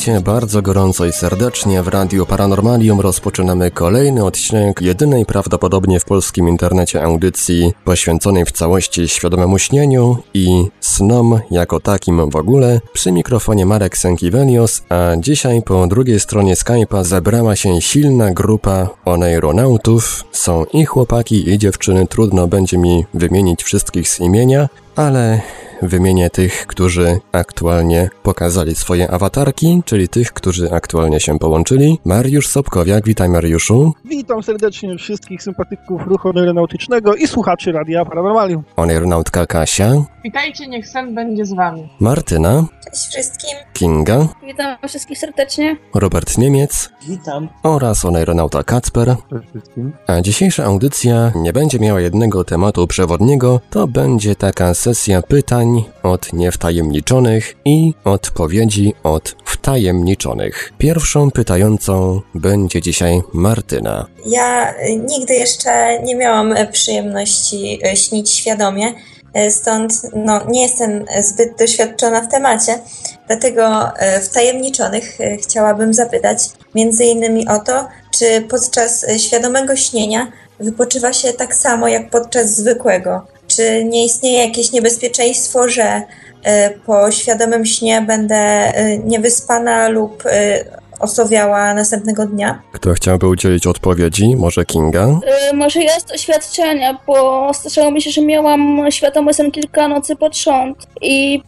Witajcie bardzo gorąco i serdecznie w Radiu Paranormalium. Rozpoczynamy kolejny odcinek jedynej prawdopodobnie w polskim internecie audycji poświęconej w całości świadomemu śnieniu i snom jako takim w ogóle. Przy mikrofonie Marek Sękiewelios, a dzisiaj po drugiej stronie Skype'a zebrała się silna grupa oneironautów. Są i chłopaki i dziewczyny, trudno będzie mi wymienić wszystkich z imienia, ale wymienię tych, którzy aktualnie pokazali swoje awatarki, czyli tych, którzy aktualnie się połączyli. Mariusz Sobkowiak, witaj Mariuszu. Witam serdecznie wszystkich sympatyków ruchu aeronautycznego i słuchaczy Radia Paranormalium. Aeronautka Kasia. Witajcie, niech sen będzie z wami. Martyna. Cześć wszystkim. Kinga. Witam wszystkich serdecznie. Robert Niemiec. Witam. Oraz aeronauta Kacper. Cześć wszystkim. A dzisiejsza audycja nie będzie miała jednego tematu przewodniego, to będzie taka sesja pytań od niewtajemniczonych i odpowiedzi od wtajemniczonych. Pierwszą pytającą będzie dzisiaj Martyna. Ja nigdy jeszcze nie miałam e, przyjemności e, śnić świadomie, e, stąd no, nie jestem zbyt doświadczona w temacie. Dlatego wtajemniczonych chciałabym zapytać między innymi o to, czy podczas świadomego śnienia wypoczywa się tak samo jak podczas zwykłego. Czy nie istnieje jakieś niebezpieczeństwo, że e, po świadomym śnie będę e, niewyspana lub e, osowiała następnego dnia? Kto chciałby udzielić odpowiedzi? Może Kinga? Yy, może ja z doświadczenia, bo zdarzało mi się, że miałam świadomy sen kilka nocy pod rząd i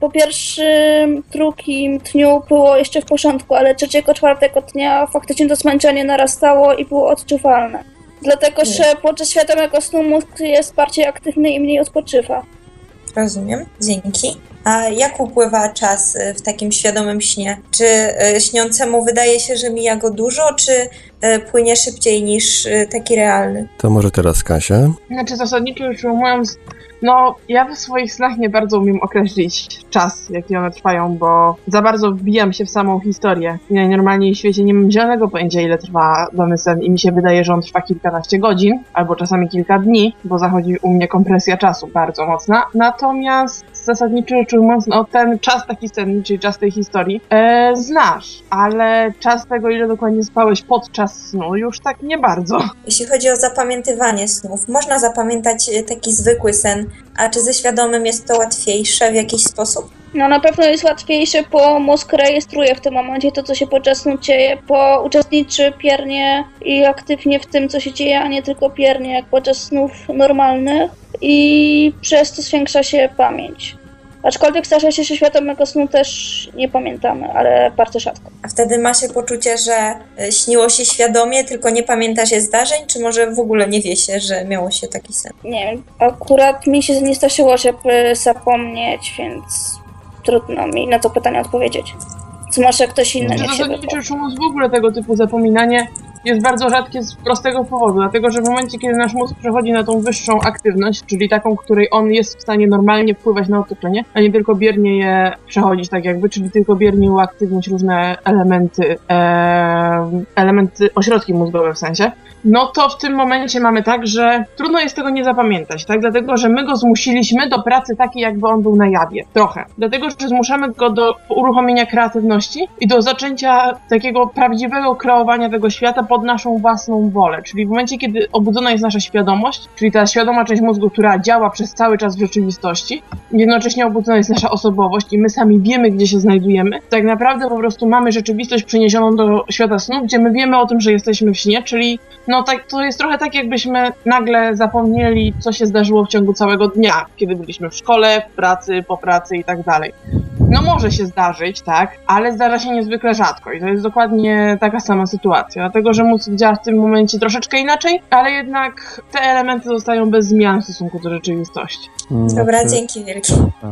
po pierwszym, drugim dniu było jeszcze w porządku, ale trzeciego, czwartego dnia faktycznie to zmęczenie narastało i było odczuwalne. Dlatego, że podczas świadomego snu mózg jest bardziej aktywny i mniej odpoczywa. Rozumiem, dzięki. A jak upływa czas y, w takim świadomym śnie? Czy y, śniącemu wydaje się, że mija go dużo, czy y, płynie szybciej niż taki realny? To może teraz Kasia. Znaczy zasadniczo rzecz ujmując, no, ja w swoich snach nie bardzo umiem określić czas, jaki one trwają, bo za bardzo wbijam się w samą historię. Ja normalnie w świecie nie mam zielonego pojęcia, ile trwa dany sen i mi się wydaje, że on trwa kilkanaście godzin, albo czasami kilka dni, bo zachodzi u mnie kompresja czasu bardzo mocna. Natomiast zasadniczo rzecz ujmując, no ten czas taki senny, czyli czas tej historii, e, znasz, ale czas tego, ile dokładnie spałeś podczas snu, już tak nie bardzo. Jeśli chodzi o zapamiętywanie snów, można zapamiętać taki zwykły sen, a czy ze świadomym jest to łatwiejsze w jakiś sposób? No na pewno jest łatwiejsze, bo mózg rejestruje w tym momencie to, co się podczas snu dzieje, bo uczestniczy piernie i aktywnie w tym, co się dzieje, a nie tylko piernie, jak podczas snów normalnych i przez to zwiększa się pamięć. Aczkolwiek zdarza się, świadomego snu też nie pamiętamy, ale bardzo rzadko. A wtedy ma się poczucie, że e, śniło się świadomie, tylko nie pamięta się zdarzeń, czy może w ogóle nie wie się, że miało się taki sen? Nie wiem, akurat mi się nie zdarzyło, żeby zapomnieć, więc trudno mi na to pytanie odpowiedzieć. Co może ktoś inny nie się wypowie. w ogóle tego typu zapominanie jest bardzo rzadkie z prostego powodu, dlatego że w momencie, kiedy nasz mózg przechodzi na tą wyższą aktywność, czyli taką, której on jest w stanie normalnie wpływać na otoczenie, a nie tylko biernie je przechodzić tak jakby, czyli tylko biernie uaktywnić różne elementy, e, elementy, ośrodki mózgowe w sensie, no to w tym momencie mamy tak, że trudno jest tego nie zapamiętać, tak? Dlatego, że my go zmusiliśmy do pracy takiej, jakby on był na jawie. Trochę. Dlatego, że zmuszamy go do uruchomienia kreatywności i do zaczęcia takiego prawdziwego kreowania tego świata pod naszą własną wolę. Czyli w momencie, kiedy obudzona jest nasza świadomość, czyli ta świadoma część mózgu, która działa przez cały czas w rzeczywistości, jednocześnie obudzona jest nasza osobowość i my sami wiemy, gdzie się znajdujemy, tak naprawdę po prostu mamy rzeczywistość przeniesioną do świata snu, gdzie my wiemy o tym, że jesteśmy w śnie, czyli no tak, to jest trochę tak, jakbyśmy nagle zapomnieli, co się zdarzyło w ciągu całego dnia, kiedy byliśmy w szkole, w pracy, po pracy i tak dalej. No może się zdarzyć, tak, ale zdarza się niezwykle rzadko i to jest dokładnie taka sama sytuacja, dlatego że mózg działa w tym momencie troszeczkę inaczej, ale jednak te elementy zostają bez zmian w stosunku do rzeczywistości. Dobra, Znaczy- dzięki wielkie. A,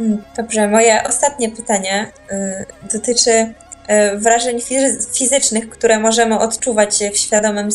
Mm, Dobrze, moje ostatnie pytanie y, dotyczy wrażeń fizy- fizycznych, które możemy odczuwać w świadomym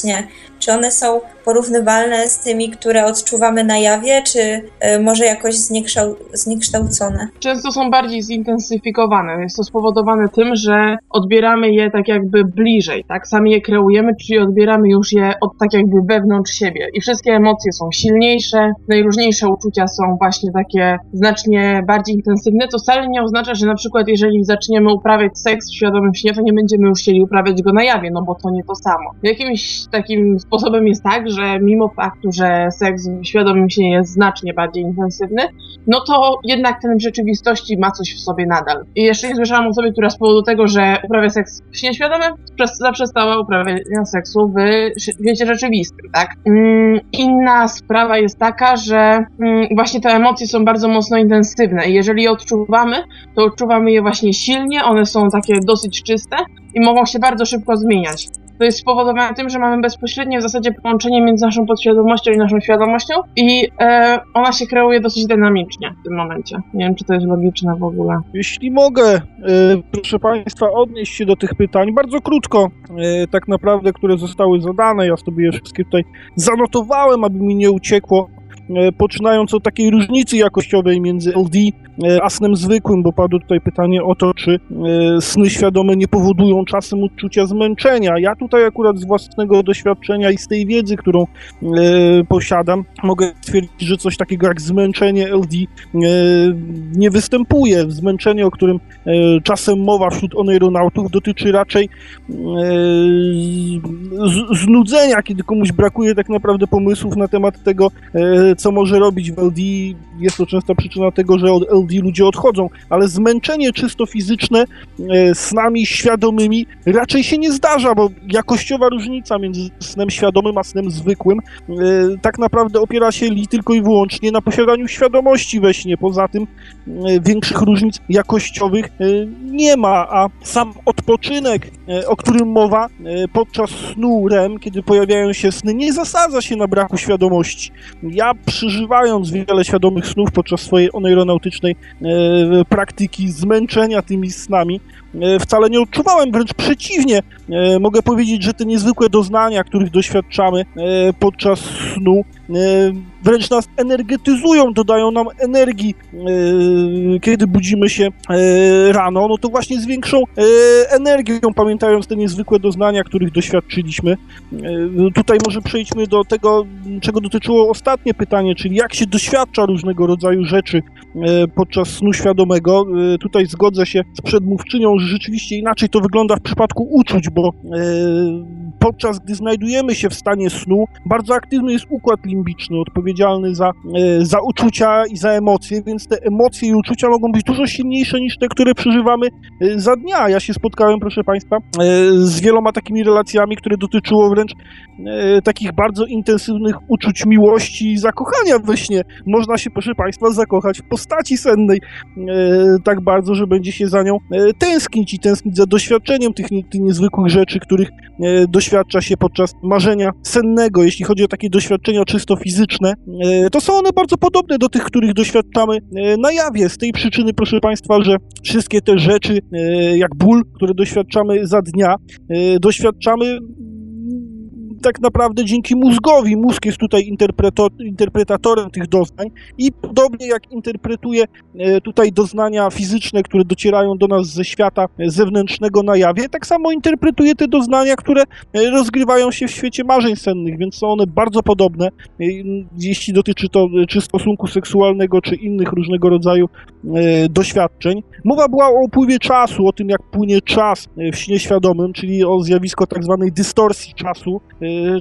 śnie. Czy one są porównywalne z tymi, które odczuwamy na jawie, czy y, może jakoś zniekształ- zniekształcone? Często są bardziej zintensyfikowane. Jest to spowodowane tym, że odbieramy je tak jakby bliżej, tak? Sami je kreujemy, czyli odbieramy już je od tak jakby wewnątrz siebie. I wszystkie emocje są silniejsze, najróżniejsze uczucia są właśnie takie znacznie bardziej intensywne, co wcale nie oznacza, że na przykład jeżeli zaczniemy uprawiać seks w świadomym śnie, to nie będziemy już chcieli uprawiać go na jawie, no bo to nie to samo. Jakimś takim sposobem jest tak, że mimo faktu, że seks w świadomym śnie jest znacznie bardziej intensywny, no to jednak ten w rzeczywistości ma coś w sobie nadal. I jeszcze nie słyszałam osobie, która z powodu tego, że uprawia seks w śnie świadomym, zaprzestała uprawiania seksu w świecie rzeczywistym, tak? Mm, Inna sprawa jest taka, że mm, właśnie te emocje są bardzo mocno intensywne i jeżeli je odczuwamy, to odczuwamy je właśnie silnie, one są takie dosyć czyste i mogą się bardzo szybko zmieniać. To jest spowodowane tym, że mamy bezpośrednie w zasadzie połączenie między naszą podświadomością i naszą świadomością i e, ona się kreuje dosyć dynamicznie w tym momencie. Nie wiem, czy to jest logiczne w ogóle. Jeśli mogę, e, proszę Państwa, odnieść się do tych pytań bardzo krótko, e, tak naprawdę, które zostały zadane. Ja sobie je wszystkie tutaj zanotowałem, aby mi nie uciekło. E, Poczynając od takiej różnicy jakościowej między LD e, a snem zwykłym, bo padło tutaj pytanie o to, czy e, sny świadome nie powodują czasem odczucia zmęczenia. Ja tutaj akurat z własnego doświadczenia i z tej wiedzy, którą posiadam, mogę stwierdzić, że coś takiego jak zmęczenie LD nie występuje. Zmęczenie, o którym czasem mowa wśród oneironautów, dotyczy raczej znudzenia, kiedy komuś brakuje tak naprawdę pomysłów na temat tego, co może robić w LD. Jest to częsta przyczyna tego, że od LD ludzie odchodzą, ale zmęczenie czysto fizyczne e, snami świadomymi raczej się nie zdarza, bo jakościowa różnica między snem świadomym a snem zwykłym e, tak naprawdę opiera się li tylko i wyłącznie na posiadaniu świadomości we śnie. Poza tym e, większych różnic jakościowych e, nie ma, a sam odpoczynek, e, o którym mowa e, podczas snu REM, kiedy pojawiają się sny, nie zasadza się na braku świadomości. Ja przeżywając wiele świadomych snów podczas swojej oneironautycznej e, praktyki zmęczenia tymi snami, e, wcale nie odczuwałem, wręcz przeciwnie. E, Mogę powiedzieć, że te niezwykłe doznania, których doświadczamy e, podczas snu, e, wręcz nas energetyzują, dodają nam energii, e, kiedy budzimy się rano, no to właśnie z większą energią, pamiętając te niezwykłe doznania, których doświadczyliśmy. Tutaj może przejdźmy do tego, czego dotyczyło ostatnie pytanie, czyli jak się doświadcza różnego rodzaju rzeczy e, podczas snu świadomego. E, Tutaj zgodzę się z przedmówczynią, że rzeczywiście inaczej to wygląda w przypadku uczuć, bo e, podczas gdy znajdujemy się w stanie snu, bardzo aktywny jest układ limbiczny, odpowiedzialny za, za uczucia i za emocje, więc te emocje i uczucia mogą być dużo silniejsze niż te, które przeżywamy za dnia. Ja się spotkałem, proszę Państwa, z wieloma takimi relacjami, które dotyczyło wręcz takich bardzo intensywnych uczuć miłości i zakochania we śnie. Można się, proszę Państwa, zakochać w postaci sennej e, tak bardzo, że będzie się za nią e, tęsknić i tęsknić za doświadczeniem tych, nie- tych niezwykłych rzeczy, których e, doświadcza się podczas marzenia sennego. Jeśli chodzi o takie doświadczenia czysto fizyczne, e, to są one bardzo podobne do tych, których doświadczamy e, na jawie. Z tej przyczyny, proszę Państwa, że wszystkie te rzeczy, e, jak ból, które doświadczamy za dnia, doświadczamy tak naprawdę dzięki mózgowi. Mózg jest tutaj interpretatorem tych doznań i podobnie jak interpretuje e, tutaj doznania fizyczne, które docierają do nas ze świata zewnętrznego na jawie, tak samo interpretuje te doznania, które e, rozgrywają się w świecie marzeń sennych, więc są one bardzo podobne, e, jeśli dotyczy to czy stosunku seksualnego, czy innych różnego rodzaju doświadczeń. Mowa była o upływie czasu, o tym jak płynie czas w śnie świadomym, czyli o zjawisko tak zwanej dystorsji czasu,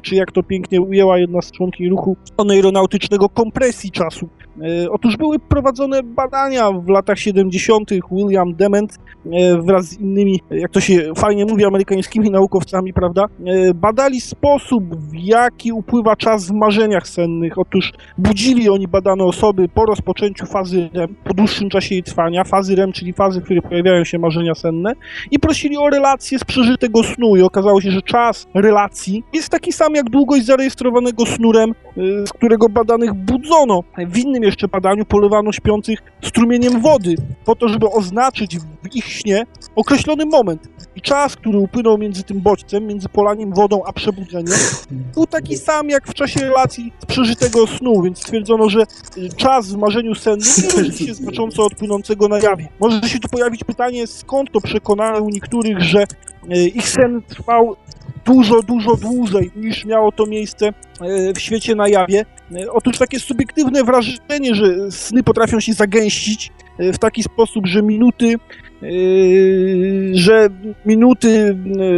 czy jak to pięknie ujęła jedna z członkiń ruchu aeronautycznego, kompresji czasu. E, otóż były prowadzone badania w latach 70. William Dement e, wraz z innymi, jak to się fajnie mówi, amerykańskimi naukowcami, prawda, e, badali sposób, w jaki upływa czas w marzeniach sennych. Otóż budzili oni badane osoby po rozpoczęciu fazy REM, po dłuższym czasie jej trwania, fazy REM, czyli fazy, w której pojawiają się marzenia senne i prosili o relację z przeżytego snu i okazało się, że czas relacji jest taki sam jak długość zarejestrowanego snu REM, z którego badanych budzono. W innym jeszcze badaniu polewano śpiących strumieniem wody, po to, żeby oznaczyć w ich śnie określony moment. I czas, który upłynął między tym bodźcem, między polaniem wodą a przebudzeniem, był taki sam jak w czasie relacji z przeżytego snu, więc stwierdzono, że czas w marzeniu sennym nie różni się znacząco od płynącego na jawie. Może się tu pojawić pytanie, skąd to przekonanie u niektórych, że e, ich sen trwał dużo, dużo dłużej niż miało to miejsce e, w świecie na jawie. E, otóż takie subiektywne wrażenie, że sny potrafią się zagęścić e, w taki sposób, że minuty że minuty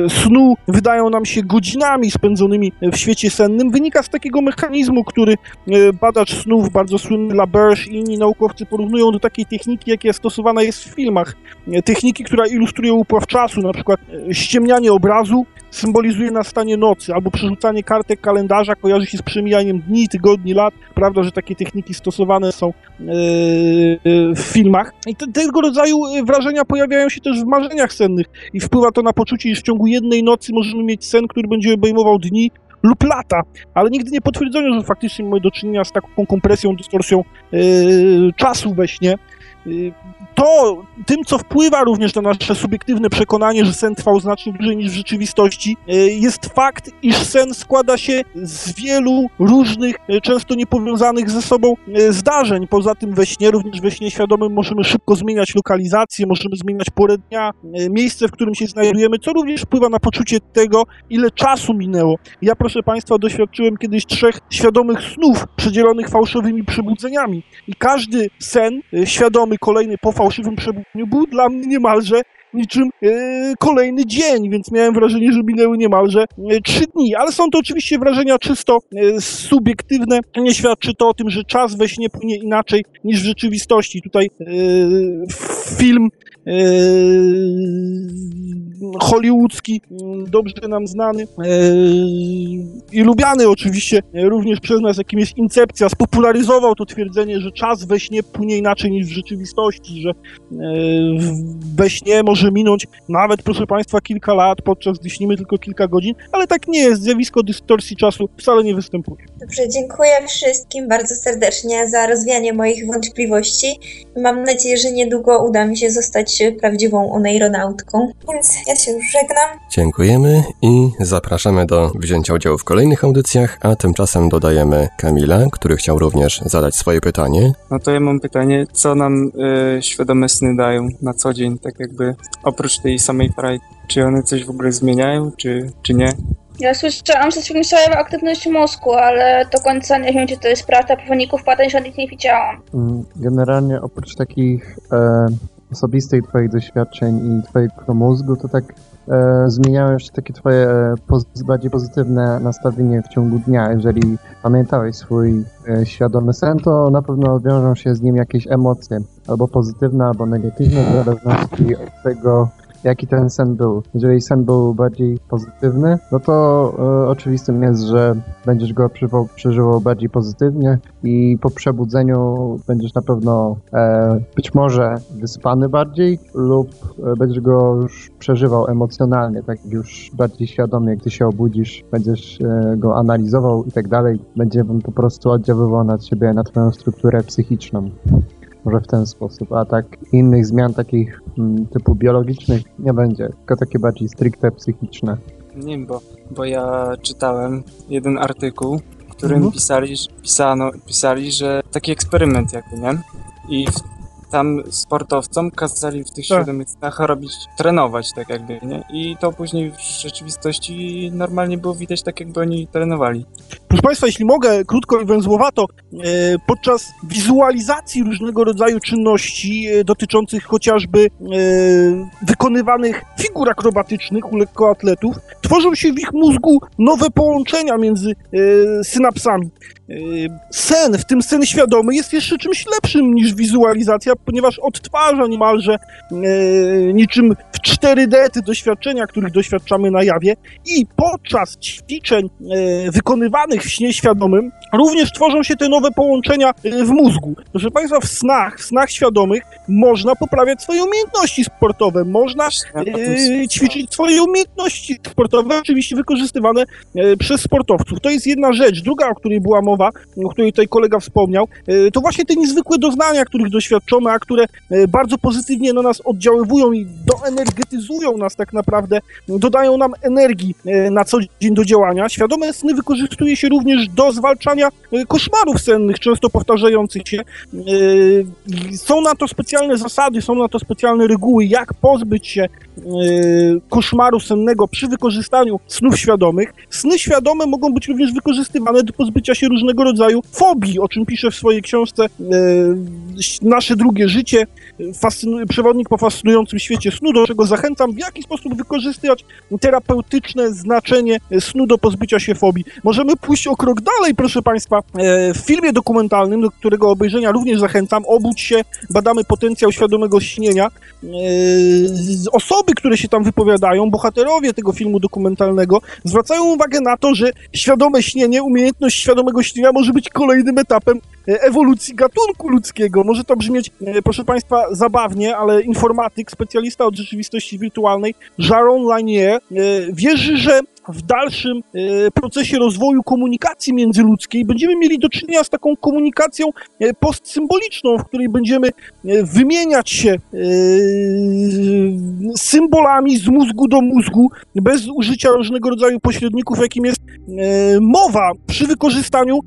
snu wydają nam się godzinami spędzonymi w świecie sennym, wynika z takiego mechanizmu, który badacz snów, bardzo słynny LaBerge i inni naukowcy porównują do takiej techniki, jaka stosowana jest w filmach. Techniki, która ilustruje upływ czasu, na przykład ściemnianie obrazu, symbolizuje nastanie nocy, albo przerzucanie kartek kalendarza kojarzy się z przemijaniem dni, tygodni, lat. Prawda, że takie techniki stosowane są yy, w filmach. I te, tego rodzaju wrażenia pojawiają się też w marzeniach sennych i wpływa to na poczucie, że w ciągu jednej nocy możemy mieć sen, który będzie obejmował dni lub lata, ale nigdy nie potwierdzono, że faktycznie mamy do czynienia z taką kompresją, dystorsją yy, czasu we śnie. Yy, to, tym, co wpływa również na nasze subiektywne przekonanie, że sen trwał znacznie dłużej niż w rzeczywistości, e, jest fakt, iż sen składa się z wielu różnych, e, często niepowiązanych ze sobą zdarzeń. Poza tym we śnie, również we śnie świadomym możemy szybko zmieniać lokalizację, możemy zmieniać porę dnia, miejsce, w którym się znajdujemy, co również wpływa na poczucie tego, ile czasu minęło. Ja, proszę Państwa, doświadczyłem kiedyś trzech świadomych snów przedzielonych fałszywymi przebudzeniami i każdy sen świadomy, kolejny po fałszywym przebudzeniu był dla mnie niemalże niczym e, kolejny dzień, więc miałem wrażenie, że minęły niemalże e, trzy dni. Ale są to oczywiście wrażenia czysto e, subiektywne. Nie świadczy to o tym, że czas we śnie płynie inaczej niż w rzeczywistości. Tutaj film hollywoodzki, dobrze nam znany i lubiany oczywiście również przez nas, jakim jest Incepcja, spopularyzował to twierdzenie, że czas we śnie płynie inaczej niż w rzeczywistości, że we śnie może minąć nawet, proszę Państwa, kilka lat, podczas gdy śnimy tylko kilka godzin, ale tak nie jest. Zjawisko dystorsji czasu wcale nie występuje. Dobrze, dziękuję wszystkim bardzo serdecznie za rozwianie moich wątpliwości. Mam nadzieję, że niedługo uda mi się zostać prawdziwą oneironautką. Więc ja się już żegnam. Dziękujemy i zapraszamy do wzięcia udziału w kolejnych audycjach, a tymczasem dodajemy Kamila, który chciał również zadać swoje pytanie. No to ja mam pytanie, co nam y, świadome sny dają na co dzień, tak jakby oprócz tej samej frajdy? Czy one coś w ogóle zmieniają, czy, czy nie? Ja słyszałam, że zwiększają aktywność mózgu, ale do końca nie wiem, czy to jest prawda. Po wyników badań żadnych nie widziałam. Mm, generalnie oprócz takich e, osobistych twoich doświadczeń i twojego mózgu, to tak zmieniają jeszcze takie twoje e, bardziej pozytywne nastawienie w ciągu dnia. Jeżeli pamiętałeś swój e, świadomy sen, to na pewno wiążą się z nim jakieś emocje, albo pozytywne, albo negatywne, w zależności od tego, jaki ten sen był. Jeżeli sen był bardziej pozytywny, no to e, oczywistym jest, że będziesz go przeżywał, przeżywał bardziej pozytywnie i po przebudzeniu będziesz na pewno e, być może wyspany bardziej lub e, będziesz go już przeżywał emocjonalnie, tak już bardziej świadomie, gdy się obudzisz, będziesz e, go analizował i tak dalej. Będzie on po prostu oddziaływał na ciebie, na twoją strukturę psychiczną. Może w ten sposób, a tak innych zmian takich mm, typu biologicznych nie będzie, tylko takie bardziej stricte psychiczne. Nie wiem, bo, bo ja czytałem jeden artykuł, w którym Mhm. pisali, pisano, pisali, że taki eksperyment jakby, nie? I w, tam sportowcom kazali w tych Tak. snach robić, trenować tak jakby, nie? I to później w rzeczywistości normalnie było widać tak jakby oni trenowali. Proszę Państwa, jeśli mogę, krótko i węzłowato, e, podczas wizualizacji różnego rodzaju czynności e, dotyczących chociażby e, wykonywanych figur akrobatycznych u lekkoatletów, tworzą się w ich mózgu nowe połączenia między synapsami. Sen, w tym sen świadomy, jest jeszcze czymś lepszym niż wizualizacja, ponieważ odtwarza niemalże e, niczym w 4D te doświadczenia, których doświadczamy na jawie i podczas ćwiczeń e, wykonywanych w śnie świadomym również tworzą się te nowe połączenia e, w mózgu. Proszę Państwa, w snach, w snach świadomych można poprawiać swoje umiejętności sportowe, można tym e, ćwiczyć swoje umiejętności sportowe, oczywiście wykorzystywane e, przez sportowców. To jest jedna rzecz. Druga, o której była mowa, o której tutaj kolega wspomniał, e, to właśnie te niezwykłe doznania, których doświadczamy, które e, bardzo pozytywnie na nas oddziaływują i doenergetyzują nas tak naprawdę, dodają nam energii e, na co dzień do działania. Świadome sny wykorzystuje się również do zwalczania e, koszmarów sennych, często powtarzających się. Są na to specjalne zasady, są na to specjalne reguły, jak pozbyć się koszmaru sennego przy wykorzystaniu snów świadomych. Sny świadome mogą być również wykorzystywane do pozbycia się różnego rodzaju fobii, o czym pisze w swojej książce Nasze drugie życie, fascynu- przewodnik po fascynującym świecie snu, do czego zachęcam, w jaki sposób wykorzystywać terapeutyczne znaczenie snu do pozbycia się fobii. Możemy pójść o krok dalej, proszę Państwa. E, W filmie dokumentalnym, do którego obejrzenia również zachęcam, Obudź się, badamy potencjał świadomego śnienia. E, Osoby, które się tam wypowiadają, bohaterowie tego filmu dokumentalnego, zwracają uwagę na to, że świadome śnienie, umiejętność świadomego śnienia może być kolejnym etapem e, ewolucji gatunku ludzkiego. Może to brzmieć, e, proszę Państwa, zabawnie, ale informatyk, specjalista od rzeczywistości wirtualnej, Jaron Lanier, e, wierzy, że w dalszym e, procesie rozwoju komunikacji międzyludzkiej będziemy mieli do czynienia z taką komunikacją e, postsymboliczną, w której będziemy e, wymieniać się symbolami z mózgu do mózgu, bez użycia różnego rodzaju pośredników, jakim jest mowa przy wykorzystaniu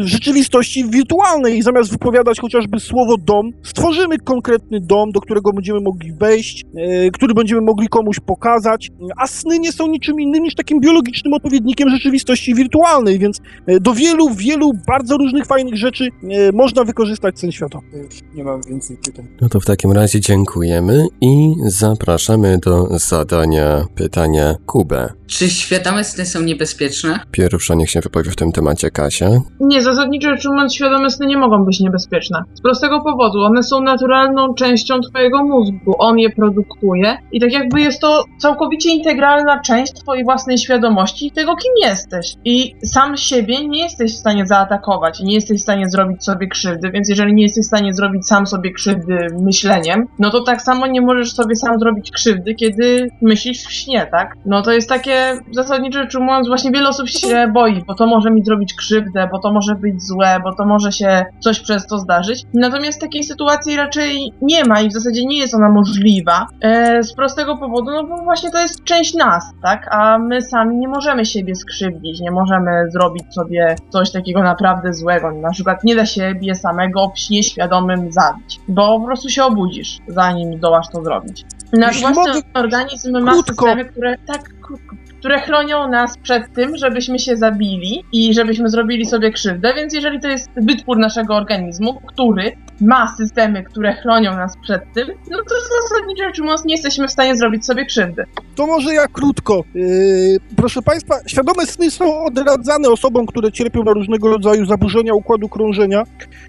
rzeczywistości wirtualnej. Zamiast wypowiadać chociażby słowo dom, stworzymy konkretny dom, do którego będziemy mogli wejść, który będziemy mogli komuś pokazać, a sny nie są niczym innym niż takim biologicznym odpowiednikiem rzeczywistości wirtualnej, więc e, do wielu, wielu bardzo różnych fajnych rzeczy e, można wykorzystać sen świadomy. Nie mam więcej pytań. No to w takim razie dziękujemy i zapraszamy do zadania pytania Kubę. Czy świadome sny są niebezpieczne? Pierwsza niech się wypowie w tym temacie Kasia. Nie, zasadniczo rzecz ujmując, świadome sny nie mogą być niebezpieczne. Z prostego powodu, one są naturalną częścią twojego mózgu, on je produkuje i tak jakby jest to całkowicie integralna część twojej własnej świadomości i tego, kim jesteś. I sam siebie nie jesteś w stanie zaatakować, nie jesteś w stanie zrobić sobie krzywdy, więc jeżeli nie jesteś w stanie zrobić sam sobie krzywdy myśleniem, no to tak samo nie możesz sobie sam zrobić krzywdy, kiedy myślisz w śnie, tak? No to jest takie, zasadniczo rzecz ujmując, właśnie wiele osób się boi, bo to może mi zrobić krzywdę, bo to może być złe, bo to może się coś przez to zdarzyć. Natomiast takiej sytuacji raczej nie ma i w zasadzie nie jest ona możliwa. E, z prostego powodu, no bo właśnie to jest część nas, tak? A my sami nie możemy siebie skrzywdzić, nie możemy zrobić sobie coś takiego naprawdę złego. Na przykład nie da siebie samego w śnie świadomym zabić, bo po prostu się obudzisz, zanim zdołasz to zrobić. Nasz własny organizm ma krótko. systemy, które tak krótko, które chronią nas przed tym, żebyśmy się zabili i żebyśmy zrobili sobie krzywdę, więc jeżeli to jest wytwór naszego organizmu, który ma systemy, które chronią nas przed tym, no to zasadniczo rzecz ujmując nie jesteśmy w stanie zrobić sobie krzywdy. To może ja krótko. Yy, proszę Państwa, świadome sny są odradzane osobom, które cierpią na różnego rodzaju zaburzenia układu krążenia,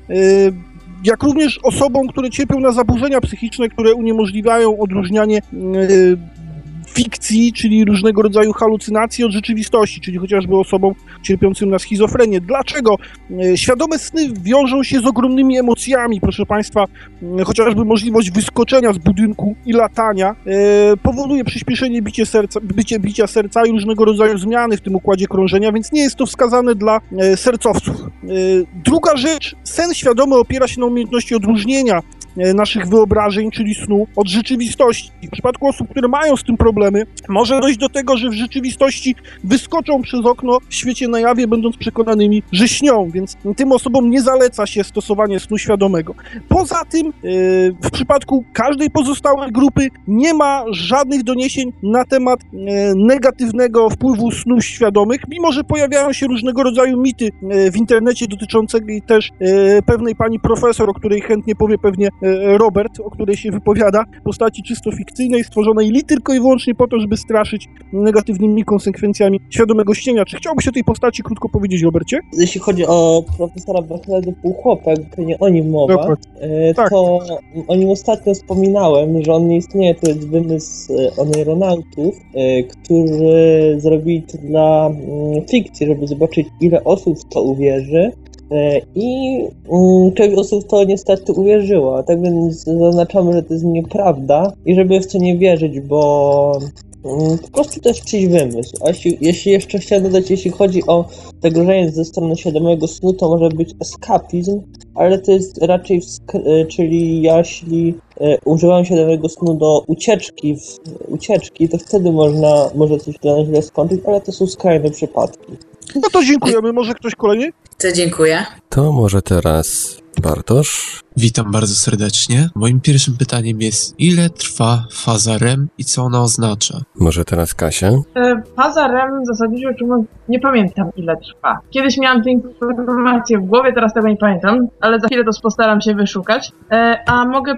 yy, jak również osobom, które cierpią na zaburzenia psychiczne, które uniemożliwiają odróżnianie yy, fikcji, czyli różnego rodzaju halucynacji od rzeczywistości, czyli chociażby osobom cierpiącym na schizofrenię. Dlaczego? Yy, Świadome sny wiążą się z ogromnymi emocjami, proszę Państwa, yy, chociażby możliwość wyskoczenia z budynku i latania yy, powoduje przyspieszenie bicie serca, bicie, bicia serca i różnego rodzaju zmiany w tym układzie krążenia, więc nie jest to wskazane dla e, sercowców. E, Druga rzecz, sen świadomy opiera się na umiejętności odróżnienia e, naszych wyobrażeń, czyli snu, od rzeczywistości. W przypadku osób, które mają z tym problemy, może dojść do tego, że w rzeczywistości wyskoczą przez okno w świecie na jawie, będąc przekonanymi, że śnią, więc tym osobom nie zaleca się stosowanie snu świadomego. Poza tym, e, w przypadku każdej pozostałej grupy nie ma żadnych doniesień na temat e, negatywnego wpływu snów świadomych, mimo że pojawiają się różnego rodzaju mity e, w internecie dotyczące też e, pewnej pani profesor, o której chętnie powie pewnie e, Robert, o której się wypowiada, postaci czysto fikcyjnej, stworzonej li tylko i wyłącznie po to, żeby straszyć negatywnymi konsekwencjami świadomego śnienia. Czy chciałbyś o tej postaci krótko powiedzieć, Robercie? Jeśli chodzi o profesora Bachelego Półchłopek, pewnie o nim mowa, Dokładnie. e, Tak. to o nim ostatnio wspominałem, że on nie istnieje, to jest wymysł e, oneironautów, e, którzy zrobili to dla mm, fikcji, żeby zobaczyć ile osób w to uwierzy. E, I mm, część osób to niestety uwierzyła, tak więc zaznaczamy, że to jest nieprawda i żeby w to nie wierzyć, bo mm, po prostu to jest czyjś wymysł. A jeśli, jeśli jeszcze chciałem dodać, jeśli chodzi o zagrożenie ze strony świadomego snu, to może być eskapizm, ale to jest raczej, e, czyli jeśli e, używam świadomego snu do ucieczki, w, ucieczki, to wtedy można, może coś dla nas źle skończyć, ale to są skrajne przypadki. No to dziękujemy. Może ktoś kolejny? To dziękuję. To może teraz Bartosz? Witam bardzo serdecznie. Moim pierwszym pytaniem jest, ile trwa faza REM i co ona oznacza? Może teraz Kasia? E, Faza REM zasadniczo mówiąc, nie pamiętam ile trwa. Kiedyś miałam tę informację w głowie, teraz tego nie pamiętam, ale za chwilę to postaram się wyszukać. E, A mogę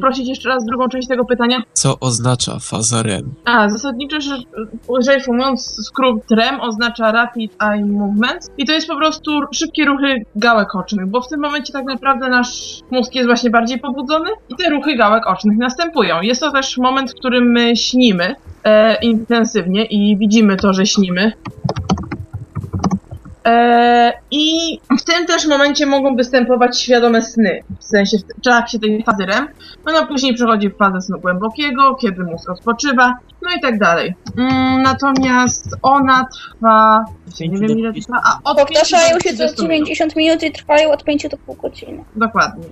prosić jeszcze raz drugą część tego pytania? Co oznacza faza REM? A, zasadniczo rzecz, rzecz ujmując, skrót REM oznacza Rapid Eye Movement i to jest po prostu szybkie ruchy gałek ocznych, bo w tym momencie tak naprawdę nasz mózg jest właśnie bardziej pobudzony i te ruchy gałek ocznych następują. Jest to też moment, w którym my śnimy e, intensywnie i widzimy to, że śnimy. E, I w tym też momencie mogą występować świadome sny, w sensie w trakcie tej fazy REM. Ona później przechodzi w fazę snu głębokiego, kiedy mózg odpoczywa, no i tak dalej. Mm, natomiast ona trwa. Nie wiem ile trwa. A od Powtarzają 5 do się co 30 minut. 90 minut i trwają od 5 do pół godziny. Dokładnie.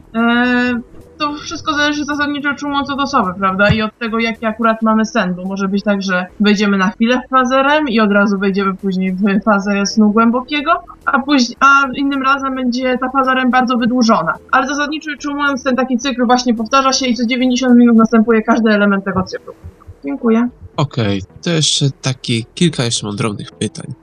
To wszystko zależy zasadniczo rzecz ujmując od osoby, prawda? I od tego, jaki akurat mamy sen, bo może być tak, że wejdziemy na chwilę w fazę REM i od razu wejdziemy później w fazę snu głębokiego, a później, a innym razem będzie ta faza REM bardzo wydłużona. Ale zasadniczo rzecz ten taki cykl właśnie powtarza się i co 90 minut następuje każdy element tego cyklu. Dziękuję. Okej, to jeszcze takie kilka jeszcze mam pytań.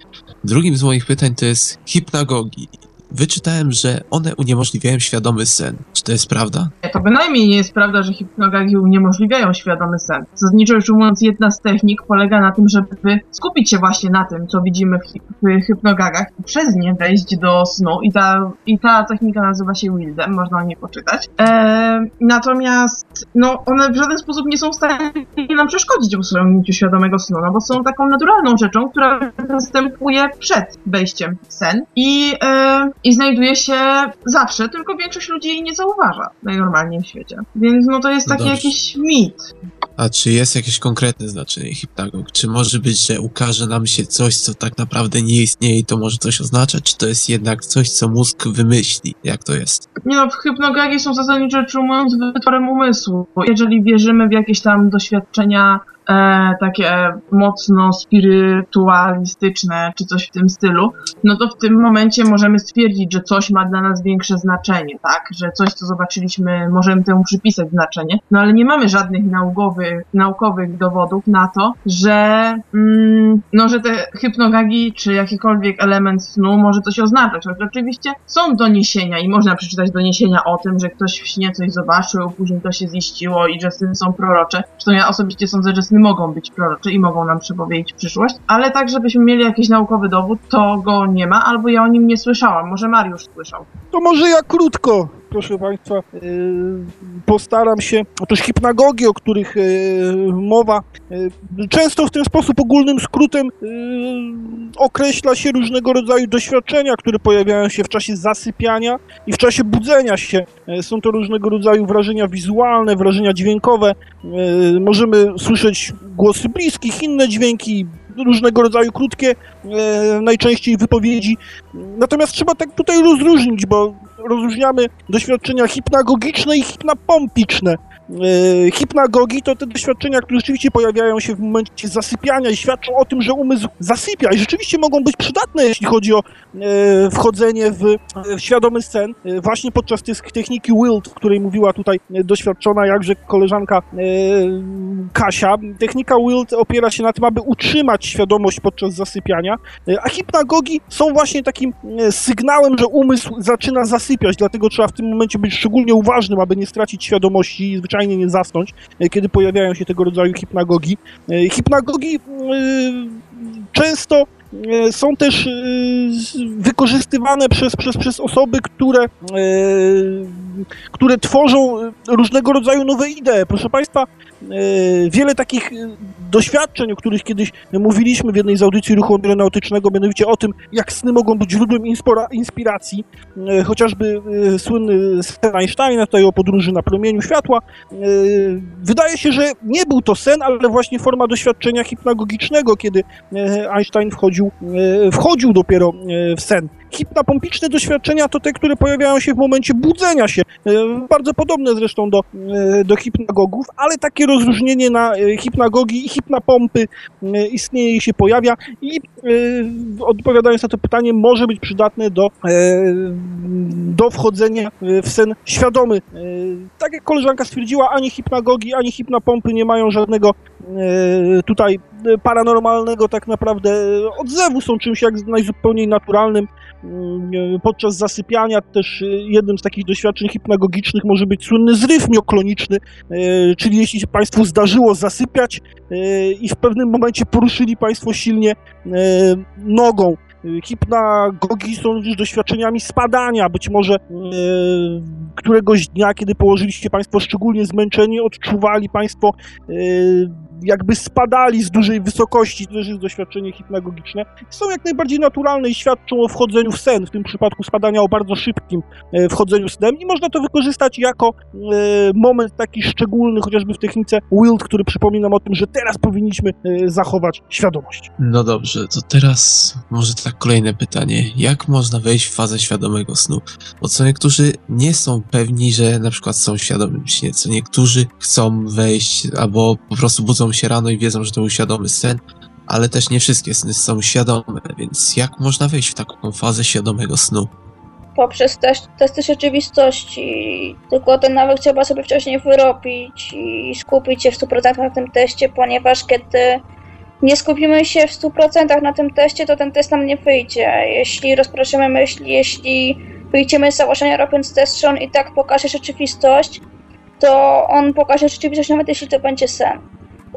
Drugim z moich pytań to jest hipnagogi. Wyczytałem, że one uniemożliwiają świadomy sen. Czy to jest prawda? To bynajmniej nie jest prawda, że hipnogagi uniemożliwiają świadomy sen. Zasadniczo ujmując, jedna z technik polega na tym, żeby skupić się właśnie na tym, co widzimy w, hip- w hypnogagach i przez nie wejść do snu. I ta, I ta technika nazywa się Wildem, można o niej poczytać. Eee, natomiast no, one w żaden sposób nie są w stanie nam przeszkodzić w osiągnięciu świadomego snu, no bo są taką naturalną rzeczą, która następuje przed wejściem w sen i, e, i znajduje się zawsze, tylko większość ludzi jej nie zauważa najnormalniej w świecie. Więc no to jest No taki dobrze. jakiś mit. A czy jest jakieś konkretne znaczenie hipnagog? Czy może być, że ukaże nam się coś, co tak naprawdę nie istnieje i to może coś oznaczać? Czy to jest jednak coś, co mózg wymyśli? Jak to jest? Nie no, hypnogagi są zasadniczo rzecz ujmując wytworem umysłu. Jeżeli wierzymy w jakieś tam doświadczenia e, takie mocno spirytualistyczne, czy coś w tym stylu, no to w tym momencie możemy stwierdzić, że coś ma dla nas większe znaczenie, tak? Że coś, co zobaczyliśmy, możemy temu przypisać znaczenie, no ale nie mamy żadnych naukowych, naukowych dowodów na to, że, mm, no, że te hypnogagi, czy jakikolwiek element snu może coś oznaczać. Choć oczywiście są doniesienia i można przeczytać doniesienia o tym, że ktoś w śnie coś zobaczył, później to się ziściło i że sny są prorocze. Zresztą ja osobiście sądzę, że sny mogą być prorocze i mogą nam przepowiedzieć przyszłość, ale tak, żebyśmy mieli jakiś naukowy dowód, to go nie ma, albo ja o nim nie słyszałam. Może Mariusz słyszał. To może ja krótko, proszę Państwa, yy, postaram się. Otóż hipnagogi, o których yy, mowa, yy, często w ten sposób ogólnym skrótem określa się różnego rodzaju doświadczenia, które pojawiają się w czasie zasypiania i w czasie budzenia się. Są to różnego rodzaju wrażenia wizualne, wrażenia dźwiękowe. Możemy słyszeć głosy bliskich, inne dźwięki, różnego rodzaju krótkie, e, najczęściej wypowiedzi. Natomiast trzeba tak tutaj rozróżnić, bo rozróżniamy doświadczenia hipnagogiczne i hipnapompiczne. E, hipnagogi to te doświadczenia, które rzeczywiście pojawiają się w momencie zasypiania i świadczą o tym, że umysł zasypia i rzeczywiście mogą być przydatne, jeśli chodzi o e, wchodzenie w, w świadomy sen. Właśnie podczas tej techniki WILD, o której mówiła tutaj doświadczona jakże koleżanka Kasia. Technika WILD opiera się na tym, aby utrzymać świadomość podczas zasypiania, a hipnagogi są właśnie takim sygnałem, że umysł zaczyna zasypiać, dlatego trzeba w tym momencie być szczególnie uważnym, aby nie stracić świadomości i zwyczajnie nie zasnąć, e, kiedy pojawiają się tego rodzaju hipnagogi. E, Hipnagogi e, często są też wykorzystywane przez, przez, przez osoby, które, które tworzą różnego rodzaju nowe idee. Proszę Państwa, wiele takich e, doświadczeń, o których kiedyś mówiliśmy w jednej z audycji ruchu aeronautycznego, mianowicie o tym, jak sny mogą być źródłem inspiracji, e, chociażby e, słynny sen Einsteina, tutaj o podróży na promieniu światła. E, Wydaje się, że nie był to sen, ale właśnie forma doświadczenia hipnagogicznego, kiedy e, Einstein wchodził, e, wchodził dopiero e, w sen. Hipnapompiczne doświadczenia to te, które pojawiają się w momencie budzenia się. E, Bardzo podobne zresztą do, e, do hipnagogów, ale takie rozróżnienie na e, hipnagogi i hipnapompy istnieje i się pojawia i odpowiadając na to pytanie, może być przydatne do, do wchodzenia w sen świadomy. Tak jak koleżanka stwierdziła, ani hipnagogi, ani hipnapompy nie mają żadnego tutaj paranormalnego tak naprawdę odzewu, są czymś jak najzupełniej naturalnym. Mm, e, Podczas zasypiania też e, jednym z takich doświadczeń hipnagogicznych może być słynny zryw miokloniczny, e, czyli jeśli się Państwu zdarzyło zasypiać e, i w pewnym momencie poruszyli Państwo silnie e, nogą. E, Hipnagogi są również doświadczeniami spadania. Być może e, któregoś dnia, kiedy położyliście Państwo szczególnie zmęczeni, odczuwali Państwo e, jakby spadali z dużej wysokości, to też jest doświadczenie hipnagogiczne, są jak najbardziej naturalne i świadczą o wchodzeniu w sen, w tym przypadku spadania o bardzo szybkim e, wchodzeniu snem i można to wykorzystać jako e, moment taki szczególny, chociażby w technice WILD, który przypomina nam o tym, że teraz powinniśmy e, zachować świadomość. No dobrze, to teraz może tak kolejne pytanie. Jak można wejść w fazę świadomego snu? Bo co niektórzy nie są pewni, że na przykład są w świadomym śnie, co niektórzy chcą wejść albo po prostu budzą się rano i wiedzą, że to był świadomy sen, ale też nie wszystkie sny są świadome, więc jak można wejść w taką fazę świadomego snu? poprzez też, testy rzeczywistości. Tylko ten nawyk trzeba sobie wcześniej wyrobić i skupić się w 100% na tym teście, ponieważ kiedy nie skupimy się w 100% na tym teście, to ten test nam nie wyjdzie. Jeśli rozproszymy myśli, jeśli wyjdziemy z założenia robiąc test, on i tak pokaże rzeczywistość, to on pokaże rzeczywistość nawet jeśli to będzie sen.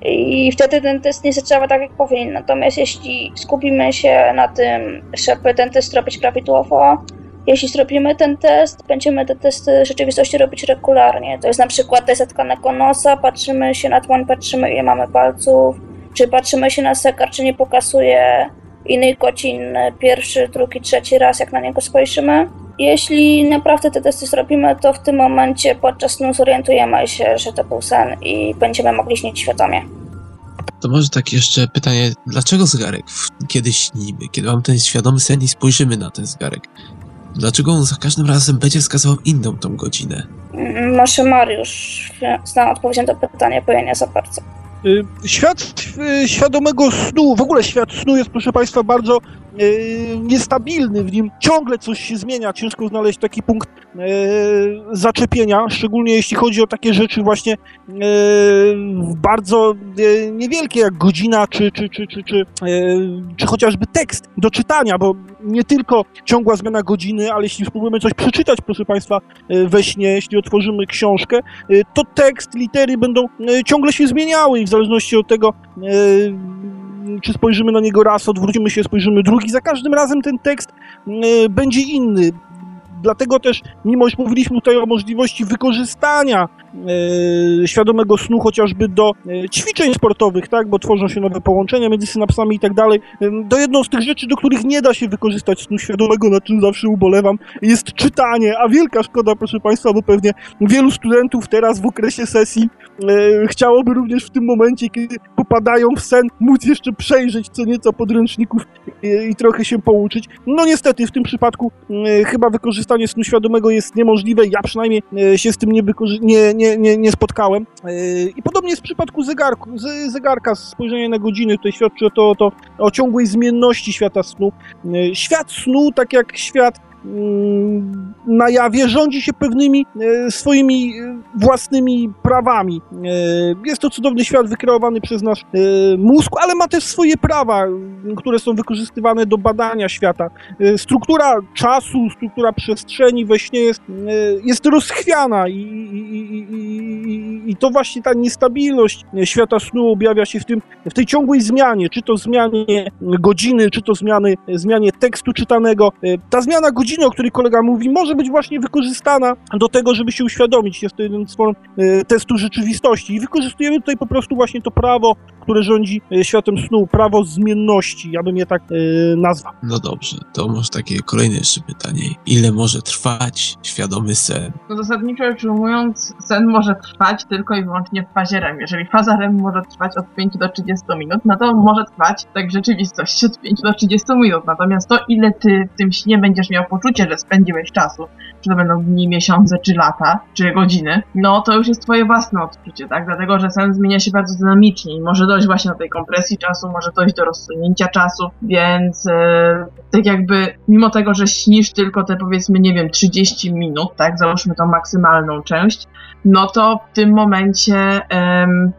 I wtedy ten test nie zadziała tak jak powinien. Natomiast jeśli skupimy się na tym, żeby ten test robić prawidłowo, jeśli zrobimy ten test, będziemy te testy rzeczywistości robić regularnie. To jest na przykład test zatkanego nosa, patrzymy się na dłoń, patrzymy ile mamy palców, czy patrzymy się na zegar, czy nie pokazuje innych godzin pierwszy, drugi, trzeci raz, jak na niego spojrzymy. Jeśli naprawdę te testy zrobimy, to w tym momencie podczas snu zorientujemy się, że to był sen i będziemy mogli śnić świadomie. To może tak jeszcze pytanie, dlaczego zegarek, kiedy śnimy, kiedy mam ten świadomy sen i spojrzymy na ten zegarek? Dlaczego on za każdym razem będzie wskazywał inną tą godzinę? Może Mariusz zna odpowiedź na to pytanie, bo ja nie za bardzo. Y, Świat y, świadomego snu, w ogóle świat snu jest, proszę Państwa, bardzo niestabilny. W nim ciągle coś się zmienia. Ciężko znaleźć taki punkt y, zaczepienia, szczególnie jeśli chodzi o takie rzeczy właśnie y, bardzo y, niewielkie, jak godzina, czy, czy, czy, czy, czy, y, czy chociażby tekst do czytania, bo nie tylko ciągła zmiana godziny, ale jeśli spróbujemy coś przeczytać, proszę Państwa, y, we śnie, jeśli otworzymy książkę, y, to tekst, litery będą y, ciągle się zmieniały i w zależności od tego, y, czy spojrzymy na niego raz, odwrócimy się, spojrzymy drugi, za każdym razem ten tekst y, będzie inny. Dlatego też, mimo iż mówiliśmy tutaj o możliwości wykorzystania świadomego snu chociażby do e, ćwiczeń sportowych, tak, bo tworzą się nowe połączenia między synapsami i tak dalej. E, To jedną z tych rzeczy, do których nie da się wykorzystać snu świadomego, nad czym zawsze ubolewam, jest czytanie, a wielka szkoda, proszę Państwa, bo pewnie wielu studentów teraz w okresie sesji e, chciałoby również w tym momencie, kiedy popadają w sen, móc jeszcze przejrzeć co nieco podręczników i, trochę się pouczyć. No niestety, w tym przypadku e, chyba wykorzystanie snu świadomego jest niemożliwe, ja przynajmniej e, się z tym nie, wykorzy- nie, nie, nie, nie spotkałem. E, I podobnie jest w przypadku zegarku, z, zegarka, spojrzenie na godziny, tutaj świadczy to, to o ciągłej zmienności świata snu. E, Świat snu, tak jak świat na jawie rządzi się pewnymi e, swoimi e, własnymi prawami. E, jest to cudowny świat wykreowany przez nasz mózg, ale ma też swoje prawa, które są wykorzystywane do badania świata. Struktura czasu, struktura przestrzeni we śnie jest, jest rozchwiana i, i, i, i, to właśnie ta niestabilność świata snu objawia się w, tym, w tej ciągłej zmianie, czy to zmianie godziny, czy to zmiany, zmianie tekstu czytanego. Ta zmiana godziny, o której kolega mówi, może być właśnie wykorzystana do tego, żeby się uświadomić. Jest to jeden z form e, testu rzeczywistości i wykorzystujemy tutaj po prostu właśnie to prawo, które rządzi e, światem snu, prawo zmienności, ja bym je tak e, nazwał. No dobrze, to może takie kolejne jeszcze pytanie. Ile może trwać świadomy sen? No zasadniczo rzecz ujmując, sen może trwać tylko i wyłącznie w fazie REM. Jeżeli faza REM może trwać od 5 do 30 minut, no to może trwać tak w rzeczywistości od 5 do 30 minut. Natomiast to, ile ty w tym śnie będziesz miał poczucie, że spędziłeś czasu, czy to będą dni, miesiące, czy lata, czy godziny, no to już jest twoje własne odczucie, tak? Dlatego, że sen zmienia się bardzo dynamicznie i może dojść właśnie do tej kompresji czasu, może dojść do rozsunięcia czasu, więc e, tak jakby mimo tego, że śnisz tylko te powiedzmy, nie wiem, 30 minut, tak? Załóżmy tą maksymalną część, no to w tym momencie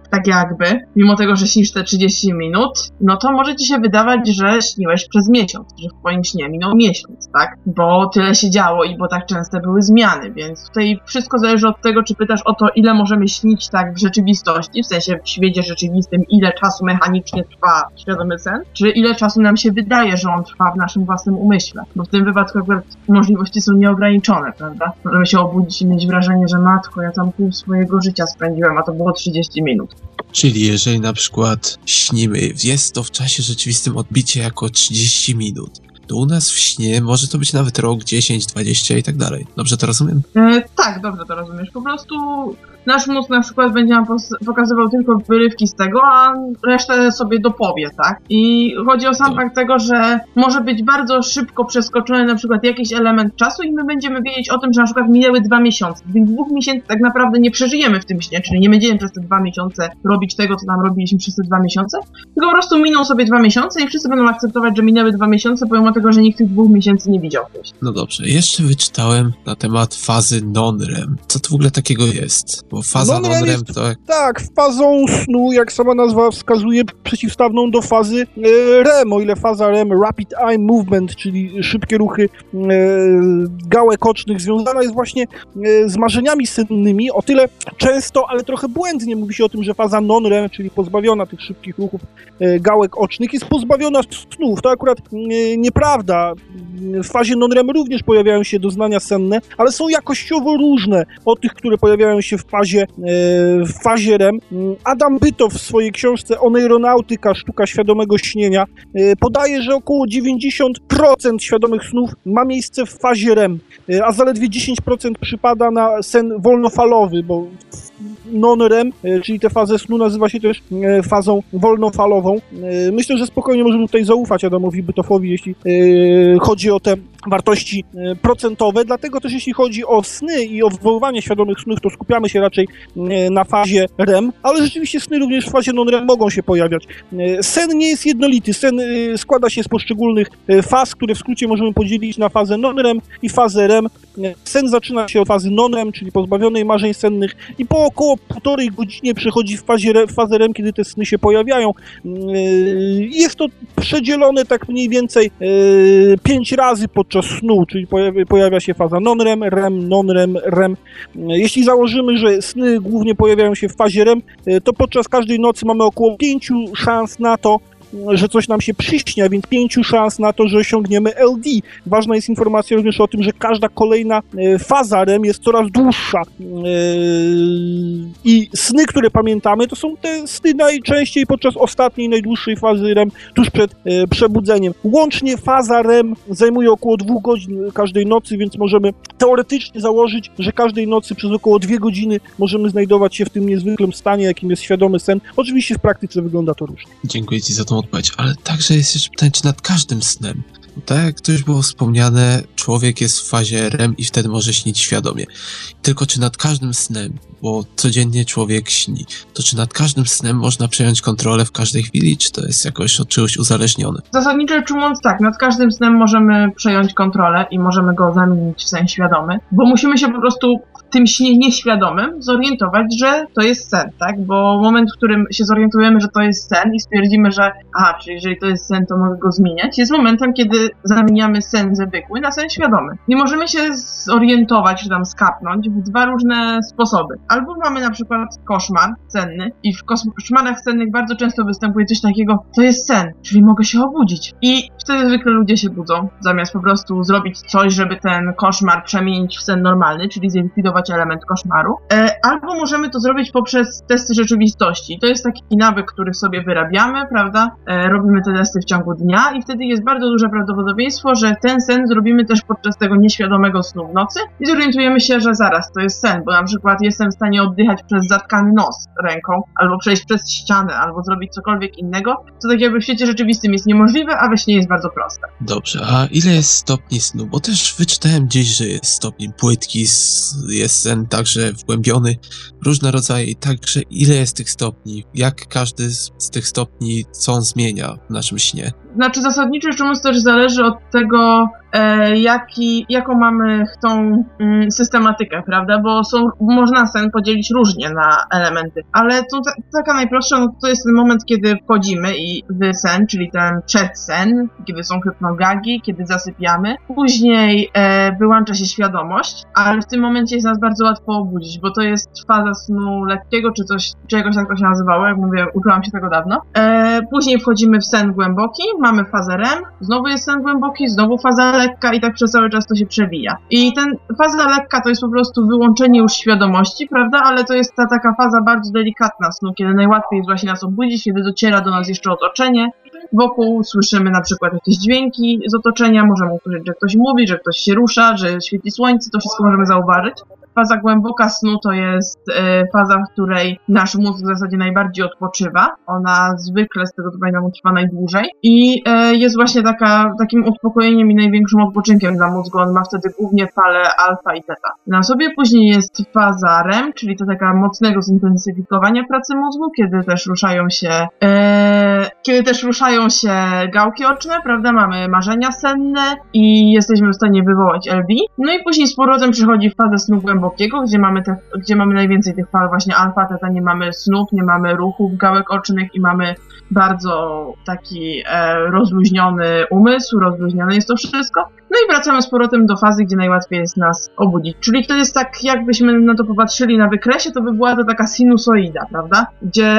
tak jakby, mimo tego, że śnisz te 30 minut, no to może ci się wydawać, że śniłeś przez miesiąc, że w twoim śnie minął miesiąc, tak? Bo tyle się działo i bo tak częste były zmiany, więc tutaj wszystko zależy od tego, czy pytasz o to, ile możemy śnić tak w rzeczywistości, w sensie w świecie rzeczywistym, ile czasu mechanicznie trwa świadomy sen, czy ile czasu nam się wydaje, że on trwa w naszym własnym umyśle. Bo w tym wypadku akurat możliwości są nieograniczone, prawda? Możemy się obudzić i mieć wrażenie, że matko, ja tam pół swojego życia spędziłem, a to było 30 minut. Czyli jeżeli na przykład śnimy, jest to w czasie rzeczywistym odbicie jako 30 minut, to u nas w śnie może to być nawet rok, 10, 20 i tak dalej. Dobrze to rozumiem? E, tak, dobrze to rozumiesz. Po prostu nasz mózg na przykład będzie nam pokazywał tylko wyrywki z tego, a resztę sobie dopowie, tak? I chodzi o sam fakt tego, że może być bardzo szybko przeskoczony na przykład jakiś element czasu i my będziemy wiedzieć o tym, że na przykład minęły dwa miesiące. Tych dwóch miesięcy tak naprawdę nie przeżyjemy w tym śnie, czyli nie będziemy przez te dwa miesiące robić tego, co tam robiliśmy przez te dwa miesiące, tylko po prostu miną sobie dwa miesiące i wszyscy będą akceptować, że minęły dwa miesiące, pomimo tego, że nikt tych dwóch miesięcy nie widział. No dobrze, jeszcze wyczytałem na temat fazy non-REM. Co to w ogóle takiego jest? Bo faza Non-REM non-REM jest- to jak... Tak, fazą snu, jak sama nazwa wskazuje, przeciwstawną do fazy e, REM, o ile faza REM, Rapid Eye Movement, czyli szybkie ruchy e, gałek ocznych, związana jest właśnie e, z marzeniami sennymi, o tyle często, ale trochę błędnie mówi się o tym, że faza non-REM, czyli pozbawiona tych szybkich ruchów gałek ocznych, jest pozbawiona snów. To akurat nieprawda. W fazie non-REM również pojawiają się doznania senne, ale są jakościowo różne od tych, które pojawiają się w fazie, e, w fazie REM. Adam Bytow w swojej książce Oneironautyka, sztuka świadomego śnienia e, podaje, że około 90% świadomych snów ma miejsce w fazie REM, e, a zaledwie 10% przypada na sen wolnofalowy, bo non-REM, e, czyli tę fazę snu nazywa się też e, fazą wolnofalową. E, Myślę, że spokojnie możemy tutaj zaufać Adamowi Bytofowi, jeśli e, chodzi o te wartości e, procentowe, dlatego też jeśli chodzi o sny i o wywoływanie świadomych snów, to skupiamy się raczej e, na fazie REM, ale rzeczywiście sny również w fazie non-REM mogą się pojawiać. E, Sen nie jest jednolity, sen składa się z poszczególnych faz, które w skrócie możemy podzielić na fazę non-REM i fazę REM. Sen zaczyna się od fazy non-REM, czyli pozbawionej marzeń sennych i po około półtorej godzinie przechodzi w, fazie, w fazę REM, kiedy te sny się pojawiają. Jest to przedzielone tak mniej więcej pięć razy podczas snu, czyli pojawia, pojawia się faza non-REM, REM, non-REM, REM. Jeśli założymy, że sny głównie pojawiają się w fazie REM, yy, to podczas każdej nocy mamy około pięciu szans na to, że coś nam się przyśnia, więc pięciu szans na to, że osiągniemy LD. Ważna jest informacja również o tym, że każda kolejna e, faza REM jest coraz dłuższa. E, I sny, które pamiętamy, to są te sny najczęściej podczas ostatniej, najdłuższej fazy REM, tuż przed e, przebudzeniem. Łącznie faza REM zajmuje około dwóch godzin każdej nocy, więc możemy teoretycznie założyć, że każdej nocy przez około dwie godziny możemy znajdować się w tym niezwykłym stanie, jakim jest świadomy sen. Oczywiście w praktyce wygląda to różnie. Dziękuję Ci za tą odpowiedź, ale także jest jeszcze pytanie, czy nad każdym snem tak jak to już było wspomniane, człowiek jest w fazie REM i wtedy może śnić świadomie. Tylko czy nad każdym snem, bo codziennie człowiek śni, to czy nad każdym snem można przejąć kontrolę w każdej chwili, czy to jest jakoś od czegoś uzależnione? Zasadniczo ujmując tak, nad każdym snem możemy przejąć kontrolę i możemy go zamienić w sen świadomy, bo musimy się po prostu tym śnie nieświadomym zorientować, że to jest sen, tak? Bo moment, w którym się zorientujemy, że to jest sen i stwierdzimy, że a, czyli jeżeli to jest sen, to mogę go zmieniać, jest momentem, kiedy zamieniamy sen zwykły na sen świadomy. Nie możemy się zorientować, czy tam skapnąć w dwa różne sposoby. Albo mamy na przykład koszmar senny i w koszmarach sennych bardzo często występuje coś takiego, to jest sen, czyli mogę się obudzić. I wtedy zwykle ludzie się budzą, zamiast po prostu zrobić coś, żeby ten koszmar przemienić w sen normalny, czyli zlikwidować element koszmaru. E, albo możemy to zrobić poprzez testy rzeczywistości. To jest taki nawyk, który sobie wyrabiamy, prawda? E, robimy te testy w ciągu dnia i wtedy jest bardzo duże prawdopodobieństwo, że ten sen zrobimy też podczas tego nieświadomego snu w nocy i zorientujemy się, że zaraz to jest sen, bo na przykład jestem w stanie oddychać przez zatkany nos ręką, albo przejść przez ścianę, albo zrobić cokolwiek innego, co tak jakby w świecie rzeczywistym jest niemożliwe, a we śnie jest bardzo proste. Dobrze, a ile jest stopni snu? Bo też wyczytałem gdzieś, że jest stopień płytki, jest sen także wgłębiony, różne rodzaje, także ile jest tych stopni? Jak każdy z tych stopni co on zmienia w naszym śnie? Znaczy zasadniczo rzecz ujmując też zależy od tego, e, jaki, jaką mamy tą mm, systematykę, prawda? Bo są, można sen podzielić różnie na elementy, ale to taka najprostsza, no to jest ten moment, kiedy wchodzimy i w sen, czyli ten przedsen, kiedy są hypnogagi, kiedy zasypiamy. Później e, wyłącza się świadomość, ale w tym momencie jest nas bardzo łatwo obudzić, bo to jest faza snu lekkiego, czy coś, czy jakoś tak to się nazywało, jak mówię, uczyłam się tego dawno. E, później wchodzimy w sen głęboki, mamy fazę REM, znowu jest sen głęboki, znowu faza lekka i tak przez cały czas to się przewija. I ten faza lekka to jest po prostu wyłączenie już świadomości, prawda? Ale to jest ta taka faza bardzo delikatna snu, kiedy najłatwiej jest właśnie nas obudzić, kiedy dociera do nas jeszcze otoczenie. Wokół słyszymy na przykład jakieś dźwięki z otoczenia, możemy usłyszeć, że ktoś mówi, że ktoś się rusza, że świeci słońce, to wszystko możemy zauważyć faza głęboka snu to jest e, faza, w której nasz mózg w zasadzie najbardziej odpoczywa. Ona zwykle z tego co pamiętam trwa najdłużej i e, jest właśnie taka, takim uspokojeniem i największym odpoczynkiem dla mózgu. On ma wtedy głównie fale alfa i teta. Na sobie później jest faza REM, czyli to taka mocnego zintensyfikowania pracy mózgu, kiedy też ruszają się e, kiedy też ruszają się gałki oczne, prawda? Mamy marzenia senne i jesteśmy w stanie wywołać LD. No i później z powrotem przychodzi faza snu głębokiego głębokiego, gdzie mamy, te, gdzie mamy najwięcej tych fal właśnie alfa, teta, nie mamy snów, nie mamy ruchów gałek ocznych i mamy bardzo taki e, rozluźniony umysł, rozluźnione jest to wszystko. No i wracamy z powrotem do fazy, gdzie najłatwiej jest nas obudzić. Czyli to jest tak, jakbyśmy na to popatrzyli na wykresie, to by była to taka sinusoida, prawda? Gdzie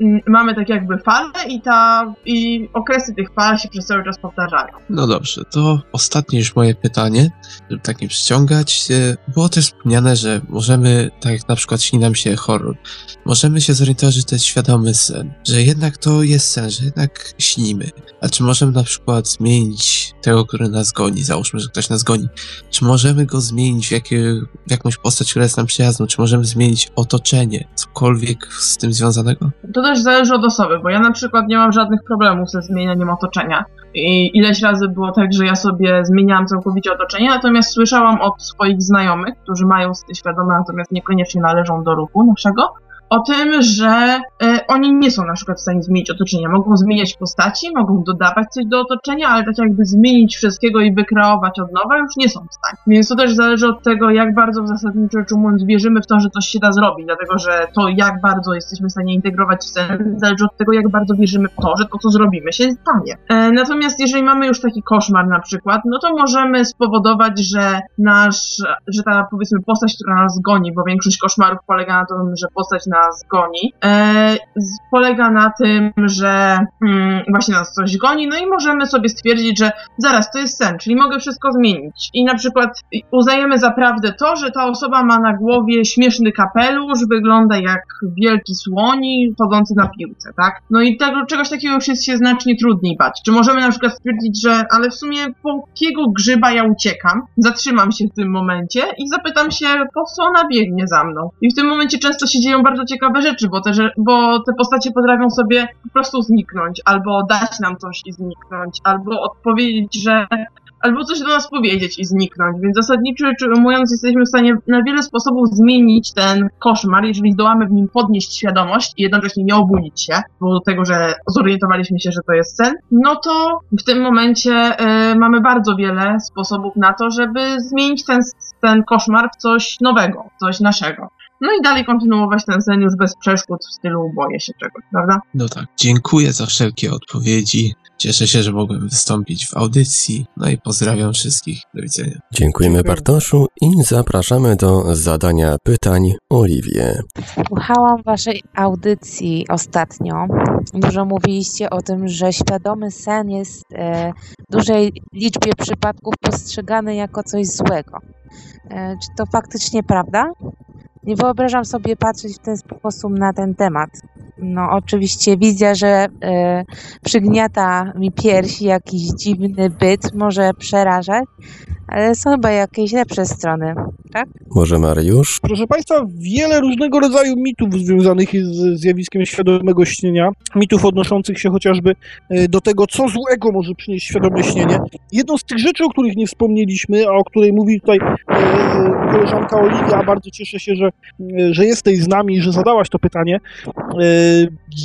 mm, mamy tak jakby falę i ta i okresy tych fal się przez cały czas powtarzają. No dobrze, to ostatnie już moje pytanie, żeby tak nie przyciągać. Było też wspomniane, że możemy, tak jak na przykład śni nam się horror, możemy się zorientować, że to jest świadomy sen, że jednak to jest sen, że jednak śnimy. A czy możemy na przykład zmienić tego, który nas goni, załóżmy, że ktoś nas goni, czy możemy go zmienić w, jakie, w jakąś postać, która jest nam przyjazną, czy możemy zmienić otoczenie, cokolwiek z tym związanego? To też zależy od osoby, bo ja na przykład nie mam żadnych problemów ze zmienianiem otoczenia. I ileś razy było tak, że ja sobie zmieniałam całkowicie otoczenie, natomiast słyszałam od swoich znajomych, którzy mają świadome, natomiast niekoniecznie należą do ruchu naszego, o tym, że e, oni nie są na przykład w stanie zmienić otoczenia. Mogą zmieniać postaci, mogą dodawać coś do otoczenia, ale tak jakby zmienić wszystkiego i wykreować od nowa już nie są w stanie. Więc to też zależy od tego, jak bardzo w zasadniczo rzecz ujmując wierzymy w to, że coś się da zrobić, dlatego że to, jak bardzo jesteśmy w stanie integrować sen, zależy od tego, jak bardzo wierzymy w to, że to, co zrobimy, się stanie. E, natomiast jeżeli mamy już taki koszmar na przykład, no to możemy spowodować, że nasz, że ta powiedzmy postać, która nas goni, bo większość koszmarów polega na tym, że postać nas nas goni, e, polega na tym, że mm, właśnie nas coś goni, no i możemy sobie stwierdzić, że zaraz, to jest sen, czyli mogę wszystko zmienić. I na przykład uznajemy za prawdę to, że ta osoba ma na głowie śmieszny kapelusz, wygląda jak wielki słoni chodzący na piłce, tak? No i tego, czegoś takiego już jest się znacznie trudniej bać. Czy możemy na przykład stwierdzić, że ale w sumie po jakiego grzyba ja uciekam, zatrzymam się w tym momencie i zapytam się, po co ona biegnie za mną. I w tym momencie często się dzieją bardzo ciekawe rzeczy, bo te, bo te postacie potrafią sobie po prostu zniknąć, albo dać nam coś i zniknąć, albo odpowiedzieć, że albo coś do nas powiedzieć i zniknąć. Więc zasadniczo ujmując, jesteśmy w stanie na wiele sposobów zmienić ten koszmar, jeżeli zdołamy w nim podnieść świadomość i jednocześnie nie obudzić się, z powodu tego, że zorientowaliśmy się, że to jest sen, no to w tym momencie y, mamy bardzo wiele sposobów na to, żeby zmienić ten, ten koszmar w coś nowego, coś naszego. No i dalej kontynuować ten sen już bez przeszkód w stylu boję się czegoś, prawda? No tak, dziękuję za wszelkie odpowiedzi. Cieszę się, że mogłem wystąpić w audycji. No i pozdrawiam wszystkich. Do widzenia. Dziękujemy Bartoszu i zapraszamy do zadania pytań Oliwie. Słuchałam waszej audycji ostatnio. Dużo mówiliście o tym, że świadomy sen jest e, w dużej liczbie przypadków postrzegany jako coś złego. E, czy to faktycznie prawda? Nie wyobrażam sobie patrzeć w ten sposób na ten temat. No, oczywiście wizja, że y, przygniata mi piersi jakiś dziwny byt może przerażać, ale są chyba jakieś lepsze strony, tak? Może Mariusz? Proszę Państwa, wiele różnego rodzaju mitów związanych z zjawiskiem świadomego śnienia. Mitów odnoszących się chociażby e, do tego, co złego może przynieść świadome śnienie. Jedną z tych rzeczy, o których nie wspomnieliśmy, a o której mówi tutaj e, koleżanka Oliwia, bardzo cieszę się, że, e, że jesteś z nami i że zadałaś to pytanie,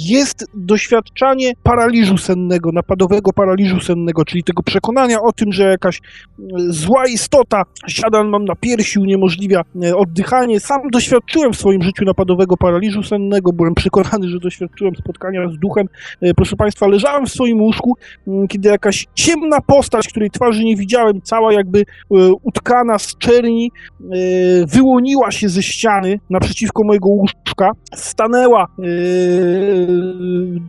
jest doświadczanie paraliżu sennego, napadowego paraliżu sennego, czyli tego przekonania o tym, że jakaś zła istota siada mam na piersi, uniemożliwia e, oddychanie. Sam doświadczyłem w swoim życiu napadowego paraliżu sennego, byłem przekonany, że doświadczyłem spotkania z duchem. E, proszę Państwa, leżałem w swoim łóżku, kiedy jakaś ciemna postać, której twarzy nie widziałem, cała jakby e, utkana z czerni, wyłoniła się ze ściany naprzeciwko mojego łóżka, stanęła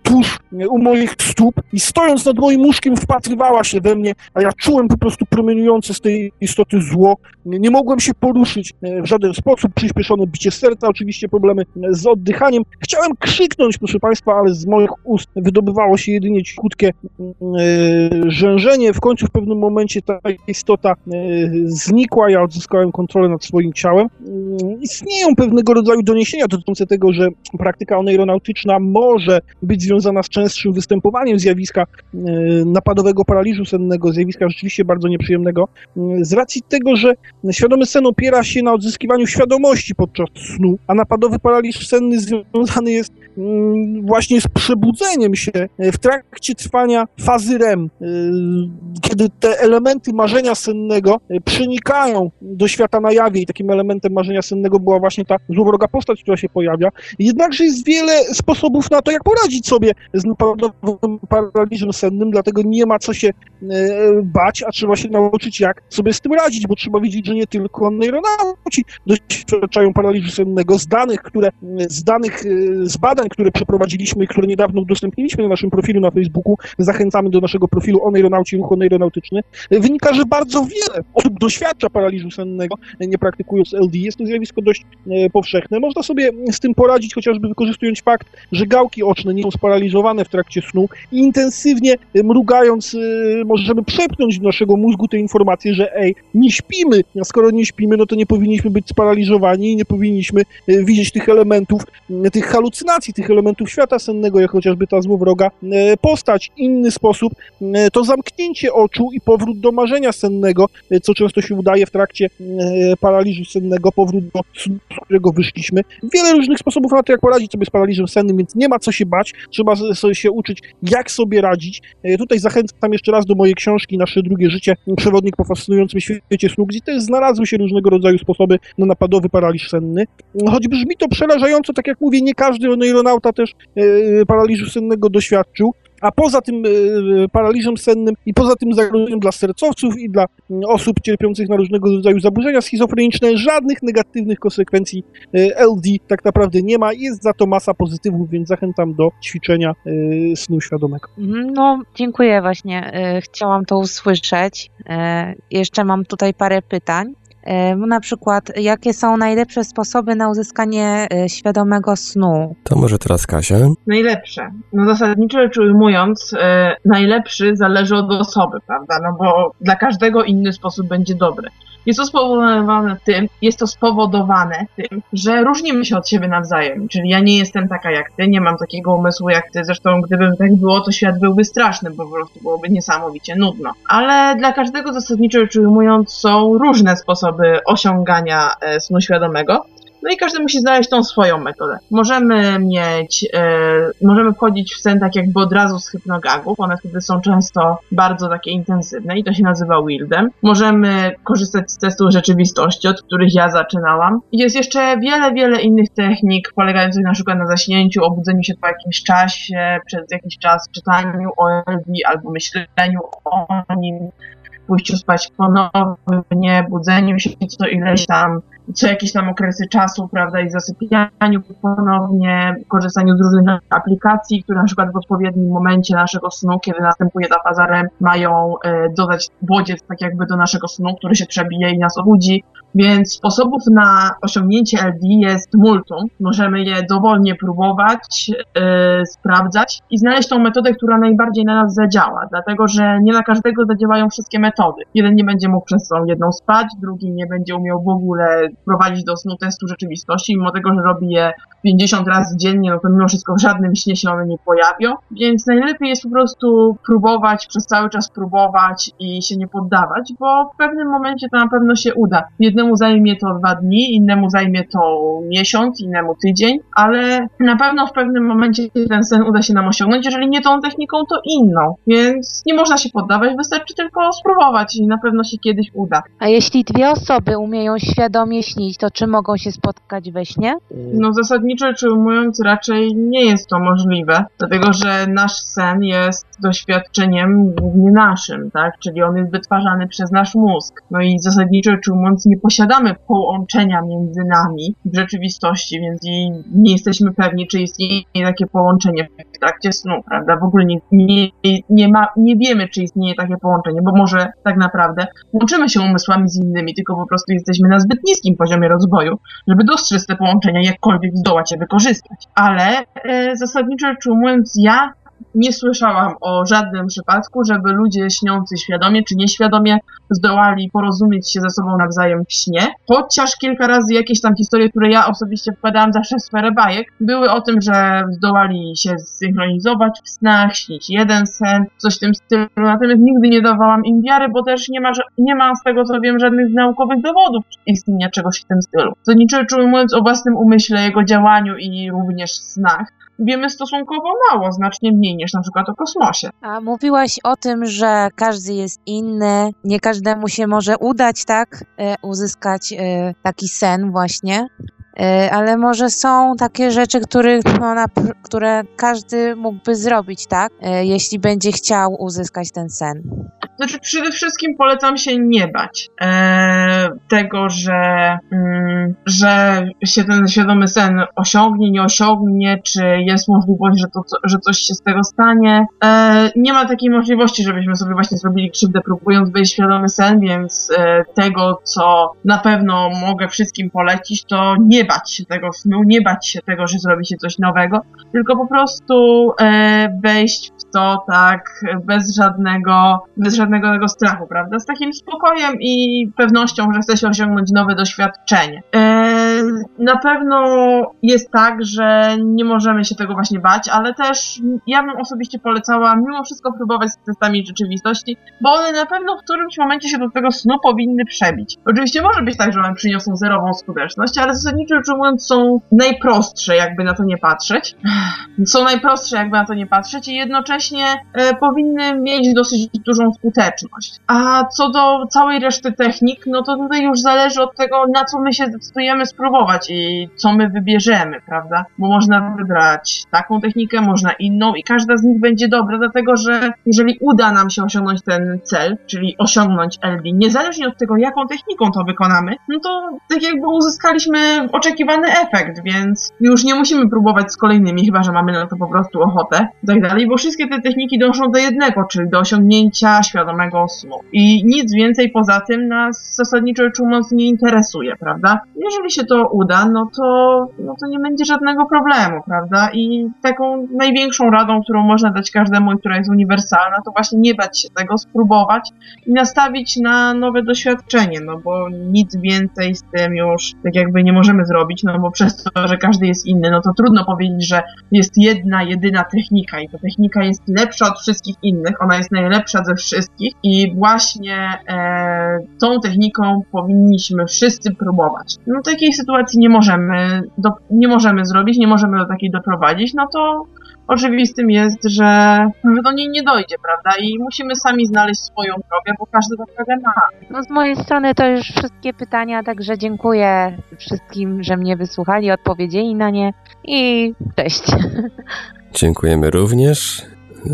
tuż u moich stóp i stojąc nad moim łóżkiem wpatrywała się we mnie, a ja czułem po prostu promieniujące z tej istoty zło. Nie mogłem się poruszyć e, w żaden sposób, przyspieszone bicie serca, oczywiście problemy e, z oddychaniem. Chciałem krzyknąć, proszę Państwa, ale z moich ust wydobywało się jedynie cichutkie e, rzężenie. W końcu w pewnym momencie ta istota znikła, ja odzyskałem kontrolę nad swoim ciałem. Istnieją pewnego rodzaju doniesienia dotyczące tego, że praktyka oneironautyczna może być związana z częstszym występowaniem zjawiska napadowego paraliżu sennego, zjawiska rzeczywiście bardzo nieprzyjemnego, z racji tego, że świadomy sen opiera się na odzyskiwaniu świadomości podczas snu, a napadowy paraliż senny związany jest właśnie z przebudzeniem się w trakcie trwania fazy REM, y, kiedy te elementy marzenia sennego przenikają do świata na jawie i takim elementem marzenia sennego była właśnie ta złowroga postać, która się pojawia. Jednakże jest wiele sposobów na to, jak poradzić sobie z napadowym paraliżem sennym, dlatego nie ma co się bać, a trzeba się nauczyć, jak sobie z tym radzić, bo trzeba wiedzieć, że nie tylko neuronauci doświadczają paraliżu sennego. Z danych, które, z danych, z badań, które przeprowadziliśmy i które niedawno udostępniliśmy na naszym profilu na Facebooku, zachęcamy do naszego profilu o neuronaucie i ruchu neuronautyczny, wynika, że bardzo wiele osób doświadcza paraliżu sennego, nie praktykując LD. Jest to zjawisko dość e, powszechne. Można sobie z tym poradzić, chociażby wykorzystując fakt, że gałki oczne nie są sparaliżowane w trakcie snu i intensywnie mrugając e, możemy przepchnąć do naszego mózgu tę informację, że ej, nie śpimy, a skoro nie śpimy, no to nie powinniśmy być sparaliżowani i nie powinniśmy e, widzieć tych elementów, e, tych halucynacji, tych elementów świata sennego, jak chociażby ta złowroga e, postać. Inny sposób to zamknięcie oczu i powrót do marzenia sennego, co często się udaje w trakcie paraliżu sennego, powrót do snu, z którego wyszliśmy. Wiele różnych sposobów na to, jak poradzić sobie z paraliżem sennym, więc nie ma co się bać, trzeba sobie się uczyć, jak sobie radzić. Tutaj zachęcam jeszcze raz do mojej książki Nasze drugie życie, przewodnik po fascynującym świecie snu, gdzie też znalazły się różnego rodzaju sposoby na napadowy paraliż senny. Choć brzmi to przerażająco, tak jak mówię, nie każdy neuronauta też e, paraliżu sennego doświadczył, a poza tym e, paraliżem sennym i poza tym zagrożeniem dla sercowców i dla mm, osób cierpiących na różnego rodzaju zaburzenia schizofreniczne, żadnych negatywnych konsekwencji e, LD tak naprawdę nie ma. Jest za to masa pozytywów, więc zachęcam do ćwiczenia e, snu świadomego. Mhm, No, dziękuję właśnie. E, Chciałam to usłyszeć. E, Jeszcze mam tutaj parę pytań. Na przykład, jakie są najlepsze sposoby na uzyskanie e, świadomego snu? To może teraz Kasia? Najlepsze. No zasadniczo rzecz ujmując, e, najlepszy zależy od osoby, prawda? No bo dla każdego inny sposób będzie dobry. Jest to spowodowane tym, jest to spowodowane tym, że różnimy się od siebie nawzajem. Czyli ja nie jestem taka jak ty, nie mam takiego umysłu jak ty. Zresztą gdybym tak było, to świat byłby straszny, bo po prostu byłoby niesamowicie nudno. Ale dla każdego zasadniczo rzecz ujmując są różne sposoby osiągania e, snu świadomego. No i każdy musi znaleźć tą swoją metodę. Możemy mieć, e, możemy wchodzić w sen tak jakby od razu z hypnogagów, one wtedy są często bardzo takie intensywne i to się nazywa wildem. Możemy korzystać z testów rzeczywistości, od których ja zaczynałam. Jest jeszcze wiele, wiele innych technik, polegających na przykład na zaśnięciu, obudzeniu się po jakimś czasie, przez jakiś czas czytaniu o LD albo myśleniu o nim, pójściu spać ponownie, budzeniu się co ileś tam, co jakieś tam okresy czasu, prawda, i zasypianiu ponownie, korzystaniu z różnych aplikacji, które na przykład w odpowiednim momencie naszego snu, kiedy następuje ta faza REM, mają e, dodać bodziec tak jakby do naszego snu, który się przebije i nas obudzi. Więc sposobów na osiągnięcie LD jest multum. Możemy je dowolnie próbować, e, sprawdzać i znaleźć tą metodę, która najbardziej na nas zadziała, dlatego że nie na każdego zadziałają wszystkie metody. Jeden nie będzie mógł przez tą jedną spać, drugi nie będzie umiał w ogóle prowadzić do snu testu rzeczywistości, mimo tego, że robi je 50 razy dziennie, no to mimo wszystko w żadnym śnie się one nie pojawią, więc najlepiej jest po prostu próbować, przez cały czas próbować i się nie poddawać, bo w pewnym momencie to na pewno się uda. Jednemu zajmie to dwa dni, innemu zajmie to miesiąc, innemu tydzień, ale na pewno w pewnym momencie ten sen uda się nam osiągnąć, jeżeli nie tą techniką, to inną, więc nie można się poddawać, wystarczy tylko spróbować i na pewno się kiedyś uda. A jeśli dwie osoby umieją świadomie śnić, to czy mogą się spotkać we śnie? No zasadniczo rzecz ujmując, raczej nie jest to możliwe, dlatego że nasz sen jest doświadczeniem głównie naszym, tak? Czyli on jest wytwarzany przez nasz mózg. No i zasadniczo rzecz ujmując, nie posiadamy połączenia między nami w rzeczywistości, więc nie jesteśmy pewni, czy istnieje takie połączenie w trakcie snu, prawda? W ogóle nie, nie, nie, ma, nie wiemy, czy istnieje takie połączenie, bo może tak naprawdę łączymy się umysłami z innymi, tylko po prostu jesteśmy na zbyt niskim poziomie rozwoju, żeby dostrzec te połączenia, jakkolwiek zdołać je wykorzystać. Ale e, zasadniczo rzecz ujmując, ja nie słyszałam o żadnym przypadku, żeby ludzie śniący świadomie czy nieświadomie zdołali porozumieć się ze sobą nawzajem w śnie. Chociaż kilka razy jakieś tam historie, które ja osobiście wkładałam zawsze w sferę bajek, były o tym, że zdołali się zsynchronizować w snach, śnić jeden sen, coś w tym stylu. Natomiast nigdy nie dawałam im wiary, bo też nie ma, nie ma z tego co wiem żadnych naukowych dowodów istnienia czegoś w tym stylu. To niczego ujmując o własnym umyśle, jego działaniu i również snach, wiemy stosunkowo mało, znacznie mniej niż na przykład o kosmosie. A mówiłaś o tym, że każdy jest inny, nie każdemu się może udać, tak? E, uzyskać e, taki sen właśnie. E, ale może są takie rzeczy, pr- które każdy mógłby zrobić, tak? E, jeśli będzie chciał uzyskać ten sen. Znaczy, przede wszystkim polecam się nie bać e, tego, że, mm, że się ten świadomy sen osiągnie, nie osiągnie, czy jest możliwość, że, to, że coś się z tego stanie. E, nie ma takiej możliwości, żebyśmy sobie właśnie zrobili krzywdę, próbując w świadomy sen, więc e, tego, co na pewno mogę wszystkim polecić, to nie bać się tego snu, nie bać się tego, że zrobi się coś nowego, tylko po prostu e, wejść tak bez żadnego, bez żadnego tego strachu, prawda? Z takim spokojem i pewnością, że chce się osiągnąć nowe doświadczenie. E, na pewno jest tak, że nie możemy się tego właśnie bać, ale też ja bym osobiście polecała mimo wszystko próbować z testami rzeczywistości, bo one na pewno w którymś momencie się do tego snu powinny przebić. Oczywiście może być tak, że one przyniosą zerową skuteczność, ale zasadniczo rzecz ujmując są najprostsze, jakby na to nie patrzeć. Są najprostsze, jakby na to nie patrzeć i jednocześnie jednocześnie e, powinny mieć dosyć dużą skuteczność. A co do całej reszty technik, no to tutaj już zależy od tego, na co my się zdecydujemy spróbować i co my wybierzemy, prawda? Bo można wybrać taką technikę, można inną i każda z nich będzie dobra, dlatego że jeżeli uda nam się osiągnąć ten cel, czyli osiągnąć LD, niezależnie od tego, jaką techniką to wykonamy, no to tak jakby uzyskaliśmy oczekiwany efekt, więc już nie musimy próbować z kolejnymi, chyba że mamy na to po prostu ochotę tak dalej, bo wszystkie te techniki dążą do jednego, czyli do osiągnięcia świadomego snu. I nic więcej poza tym nas zasadniczo rzecz nie interesuje, prawda? Jeżeli się to uda, no to, no to nie będzie żadnego problemu, prawda? I taką największą radą, którą można dać każdemu, i która jest uniwersalna, to właśnie nie bać się tego, spróbować i nastawić na nowe doświadczenie, no bo nic więcej z tym już tak jakby nie możemy zrobić, no bo przez to, że każdy jest inny, no to trudno powiedzieć, że jest jedna, jedyna technika i ta technika jest lepsza od wszystkich innych, ona jest najlepsza ze wszystkich i właśnie e, tą techniką powinniśmy wszyscy próbować. No takiej sytuacji nie możemy, do, nie możemy zrobić, nie możemy do takiej doprowadzić, no to oczywistym jest, że, że do niej nie dojdzie, prawda? I musimy sami znaleźć swoją drogę, bo każdy tę drogę ma. No z mojej strony to już wszystkie pytania, także dziękuję wszystkim, że mnie wysłuchali, odpowiedzieli na nie i cześć. Dziękujemy również.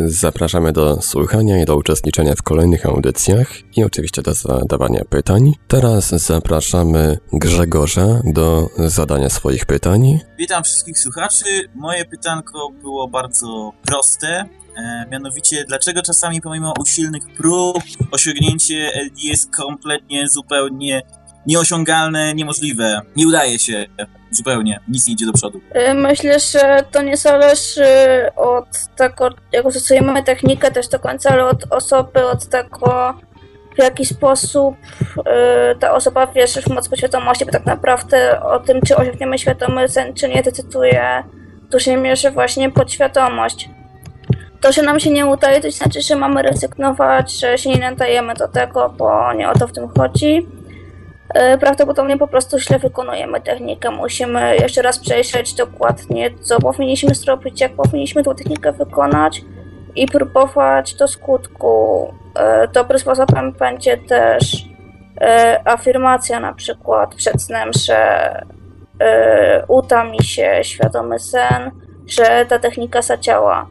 Zapraszamy do słuchania i do uczestniczenia w kolejnych audycjach i oczywiście do zadawania pytań. Teraz zapraszamy Grzegorza do zadania swoich pytań. Witam wszystkich słuchaczy. Moje pytanko było bardzo proste. E, mianowicie, dlaczego czasami pomimo usilnych prób osiągnięcie LD jest kompletnie, zupełnie nieosiągalne, niemożliwe. Nie udaje się zupełnie, nic nie idzie do przodu. Y, Myślę, że to nie zależy od tego, jak stosujemy technikę też do końca, ale od osoby, od tego, w jaki sposób y, ta osoba wierzy w moc podświadomości, bo tak naprawdę o tym, czy osiągniemy świadomy sen, czy nie, decyduje w dużej mierze właśnie podświadomość. To, że nam się nie udaje, to znaczy, że mamy rezygnować, że się nie nadajemy do tego, bo nie o to w tym chodzi. E, Prawdopodobnie po prostu źle wykonujemy technikę. Musimy jeszcze raz przejrzeć dokładnie, co powinniśmy zrobić, jak powinniśmy tą technikę wykonać i próbować do skutku. E, Dobrym sposobem będzie też e, afirmacja na przykład przed snem, że uda mi się świadomy sen, że ta technika zadziała.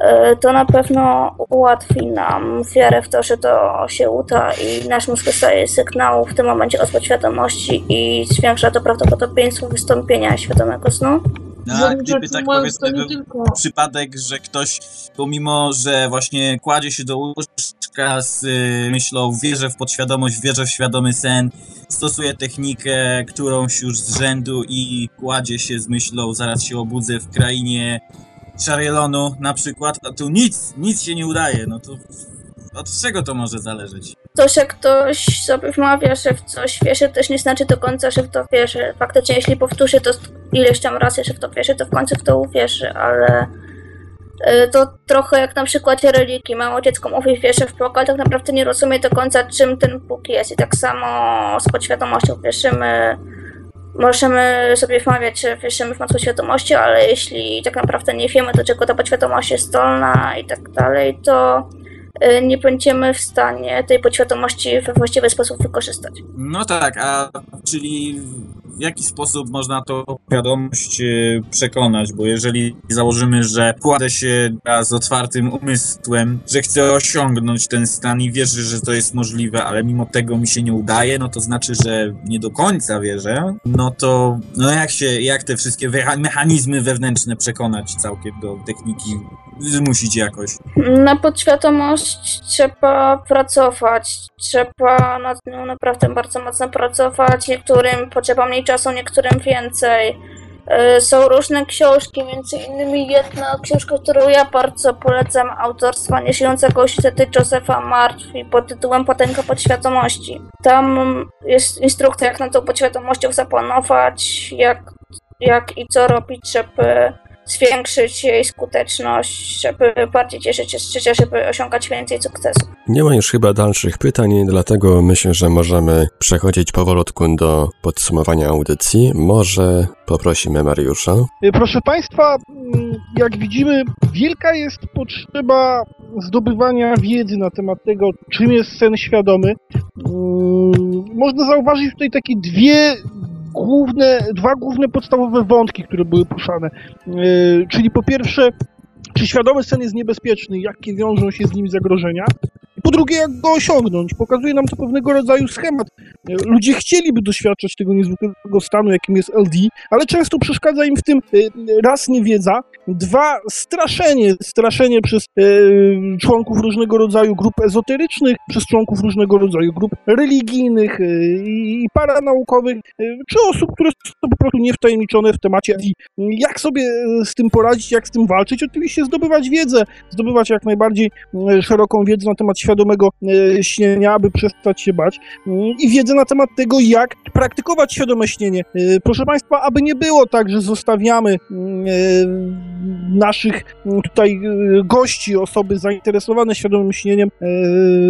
E, To na pewno ułatwi nam wiarę w to, że to się uda i nasz mózg dostaje sygnał w tym momencie od podświadomości i zwiększa to prawdopodobieństwo wystąpienia świadomego snu. No, a gdyby tak powiedzmy był przypadek, że ktoś pomimo, że właśnie kładzie się do łóżka z y, myślą wierzę w podświadomość, wierzę w świadomy sen, stosuje technikę którąś już z rzędu i kładzie się z myślą zaraz się obudzę w krainie Szarielonu na przykład, a tu nic, nic się nie udaje, no to od czego to może zależeć? To, że ktoś sobie wmawia, że w coś wierzy, też nie znaczy do końca, że w to wierzy. Faktycznie, jeśli powtórzy to ileś tam razy, że w to wierzy, to w końcu w to uwierzy, ale y, to trochę jak na przykładzie religii. Małe dziecko mówi, wierzy w Boga, tak naprawdę nie rozumie do końca, czym ten Bóg jest. I tak samo z podświadomością wierzymy, możemy sobie wmawiać, że wierzymy w moc podświadomości, ale jeśli tak naprawdę nie wiemy, do czego ta podświadomość jest zdolna i tak dalej, to nie będziemy w stanie tej podświadomości we właściwy sposób wykorzystać. No tak, a czyli w jaki sposób można to wiadomość e, przekonać? Bo jeżeli założymy, że kładę się z otwartym umysłem, że chcę osiągnąć ten stan i wierzę, że to jest możliwe, ale mimo tego mi się nie udaje, no to znaczy, że nie do końca wierzę, no to no jak się, jak te wszystkie mechanizmy wewnętrzne przekonać całkiem do techniki, zmusić jakoś? Na podświadomość trzeba pracować. Trzeba nad nią naprawdę bardzo mocno pracować. Niektórym potrzeba mniej czasu, niektórym więcej. Y, Są różne książki, między innymi jedna książka, którą ja bardzo polecam, autorstwa nieżyjącego niestety Josepha Martwi pod tytułem Potęga podświadomości. Tam jest instrukcja, jak na tą podświadomością zapanować, jak, jak i co robić, żeby zwiększyć jej skuteczność, żeby bardziej cieszyć się z życia, żeby osiągać więcej sukcesów. Nie ma już chyba dalszych pytań, dlatego myślę, że możemy przechodzić powolutku do podsumowania audycji. Może poprosimy Mariusza. Y, Proszę Państwa, mm, jak widzimy, wielka jest potrzeba zdobywania wiedzy na temat tego, czym jest sen świadomy. Mm, Można zauważyć tutaj takie dwie główne, dwa główne podstawowe wątki, które były poruszane. Y, Czyli po pierwsze, czy świadomy sen jest niebezpieczny, jakie wiążą się z nim zagrożenia? Po drugie, jak go osiągnąć? Pokazuje nam to pewnego rodzaju schemat. E, Ludzie chcieliby doświadczać tego niezwykłego stanu, jakim jest LD, ale często przeszkadza im w tym e, raz niewiedza, dwa straszenie, straszenie przez e, członków różnego rodzaju grup ezoterycznych, przez członków różnego rodzaju grup religijnych i paranaukowych, czy osób, które są po prostu niewtajemniczone w temacie LD. Jak sobie z tym poradzić, jak z tym walczyć? Oczywiście zdobywać wiedzę, zdobywać jak najbardziej szeroką wiedzę na temat świadomego e, śnienia, aby przestać się bać Mm, i wiedzę na temat tego, jak praktykować świadome śnienie. E, Proszę Państwa, aby nie było tak, że zostawiamy mm, e, naszych mm, tutaj gości, osoby zainteresowane świadomym śnieniem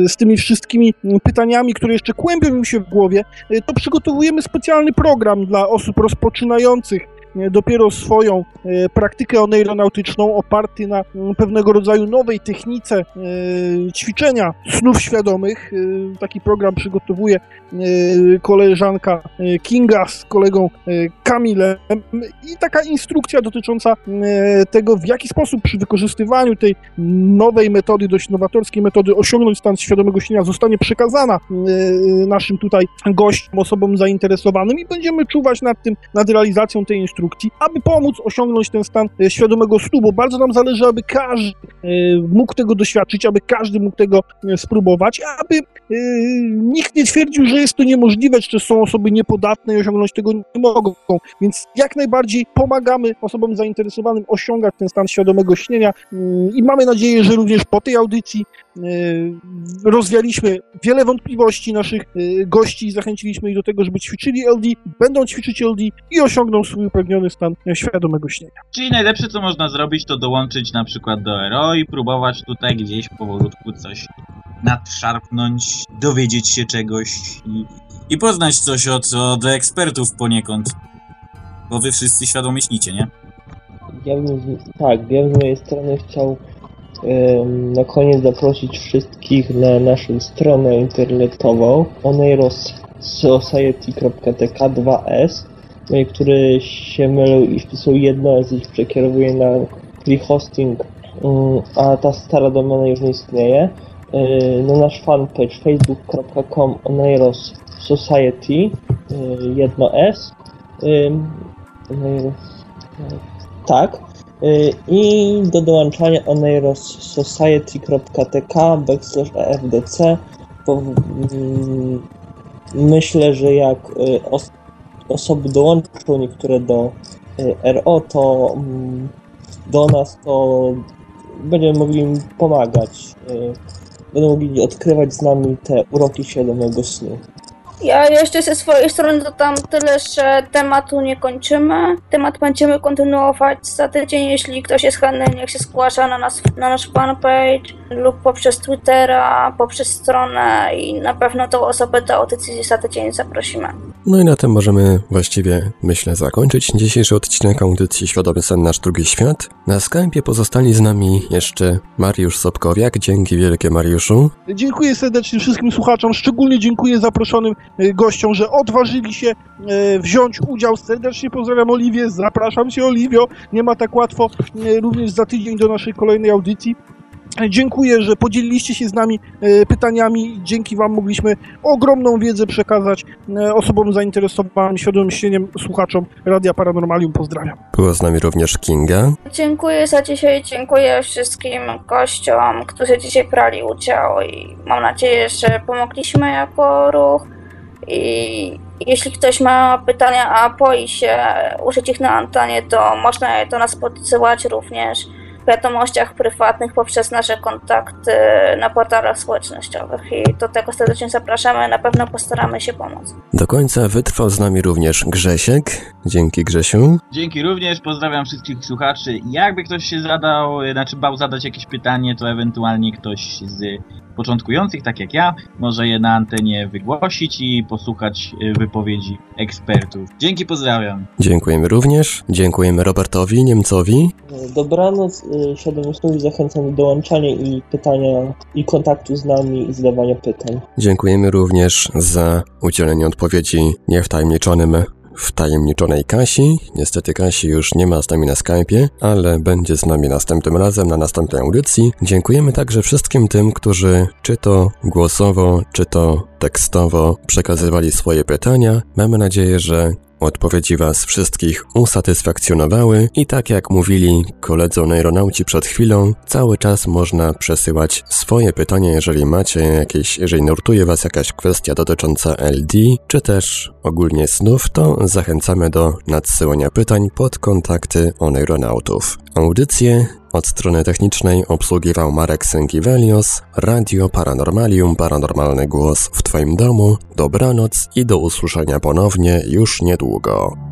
z tymi wszystkimi pytaniami, które jeszcze kłębią im się w głowie, to przygotowujemy specjalny program dla osób rozpoczynających dopiero swoją e, praktykę oneironautyczną oparty na mm, pewnego rodzaju nowej technice e, ćwiczenia snów świadomych. E, Taki program przygotowuje e, koleżanka e, Kinga z kolegą e, Kamilem. I taka instrukcja dotycząca e, tego, w jaki sposób przy wykorzystywaniu tej nowej metody, dość nowatorskiej metody osiągnąć stan świadomego śnienia zostanie przekazana e, naszym tutaj gościom, osobom zainteresowanym. I będziemy czuwać nad tym, nad realizacją tej instrukcji, aby pomóc osiągnąć ten stan e, świadomego snu, bo bardzo nam zależy, aby każdy e, mógł tego doświadczyć, aby każdy mógł tego e, spróbować, aby nikt nie twierdził, że jest to niemożliwe, czy są osoby niepodatne i osiągnąć tego nie mogą. Więc jak najbardziej pomagamy osobom zainteresowanym osiągać ten stan świadomego śnienia mm, i mamy nadzieję, że również po tej audycji rozwialiśmy wiele wątpliwości naszych e, gości i zachęciliśmy ich do tego, żeby ćwiczyli LD, będą ćwiczyć LD i osiągną swój upragniony stan e, świadomego śnienia. Czyli najlepsze co można zrobić to dołączyć na przykład do RO i próbować tutaj gdzieś powolutku coś nadszarpnąć, dowiedzieć się czegoś i, i poznać coś od, od ekspertów poniekąd. Bo wy wszyscy świadomie śnicie, nie? Ja bym, tak, ja bym z mojej strony chciał na koniec zaprosić wszystkich na naszą stronę internetową oneirosociety.tk2s no i które się mylą i wpisują jedno i ich przekierowuje na hosting, mm, a ta stara domena już nie istnieje. Na nasz fanpage facebook.com oneiros society y, jedno S tak. I do dołączania oneirosociety.tk backslash efdc mm, myślę, że jak y, os- osoby dołączą niektóre do y, RO, to mm, do nas to będziemy mogli im pomagać. y, Będą mogli odkrywać z nami te uroki świadomego snu. Ja jeszcze ze swojej strony dodam tyle, że tematu nie kończymy. Temat będziemy kontynuować za tydzień, jeśli ktoś jest chętny, niech się zgłasza na, nas, na nasz fanpage lub poprzez Twittera, poprzez stronę i na pewno tą osobę do audycji za tydzień zaprosimy. No i na tym możemy właściwie, myślę, zakończyć dzisiejszy odcinek audycji Świadomy Sen Nasz Drugi Świat. Na Skype'ie pozostali z nami jeszcze Mariusz Sobkowiak. Dzięki wielkie Mariuszu. Dziękuję serdecznie wszystkim słuchaczom, szczególnie dziękuję zaproszonym gościom, że odważyli się e, wziąć udział. Serdecznie pozdrawiam Oliwię, zapraszam Cię Oliwio, nie ma tak łatwo e, również za tydzień do naszej kolejnej audycji. Dziękuję, że podzieliliście się z nami pytaniami. Dzięki Wam mogliśmy ogromną wiedzę przekazać osobom zainteresowanym świadomym śnieniem, słuchaczom Radia Paranormalium. Pozdrawiam. Była z nami również Kinga. Dziękuję za dzisiaj, dziękuję wszystkim gościom, którzy dzisiaj brali udział i mam nadzieję, że pomogliśmy jako ruch. I jeśli ktoś ma pytania, a boi się użyć ich na antenie, to można je do nas podsyłać również wiadomościach prywatnych poprzez nasze kontakty na portalach społecznościowych i do tego serdecznie zapraszamy, na pewno postaramy się pomóc. Do końca wytrwał z nami również Grzesiek. Dzięki Grzesiu. Dzięki również, pozdrawiam wszystkich słuchaczy. Jakby ktoś się zadał, y, znaczy bał zadać jakieś pytanie, to ewentualnie ktoś z początkujących, tak jak ja, może je na antenie wygłosić i posłuchać y, wypowiedzi ekspertów. Dzięki, pozdrawiam. Dziękujemy również. Dziękujemy Robertowi Niemcowi. Dobranoc, y, świadomie snu i zachęcam do dołączania i pytania i kontaktu z nami i zadawania pytań. Dziękujemy również za udzielenie odpowiedzi niewtajemniczonym wtajemniczonej Kasi. Niestety Kasi już nie ma z nami na Skype'ie, ale będzie z nami następnym razem na następnej audycji. Dziękujemy także wszystkim tym, którzy czy to głosowo, czy to tekstowo przekazywali swoje pytania. Mamy nadzieję, że Odpowiedzi Was wszystkich usatysfakcjonowały i tak jak mówili koledzy aeronauci przed chwilą, cały czas można przesyłać swoje pytania, jeżeli macie jakieś, jeżeli nurtuje Was jakaś kwestia dotycząca LD, czy też ogólnie snów, to zachęcamy do nadsyłania pytań pod kontakty aeronautów. Audycję od strony technicznej obsługiwał Marek Sękiewelios, Radio Paranormalium, paranormalny głos w Twoim domu. Dobranoc i do usłyszenia ponownie już niedługo.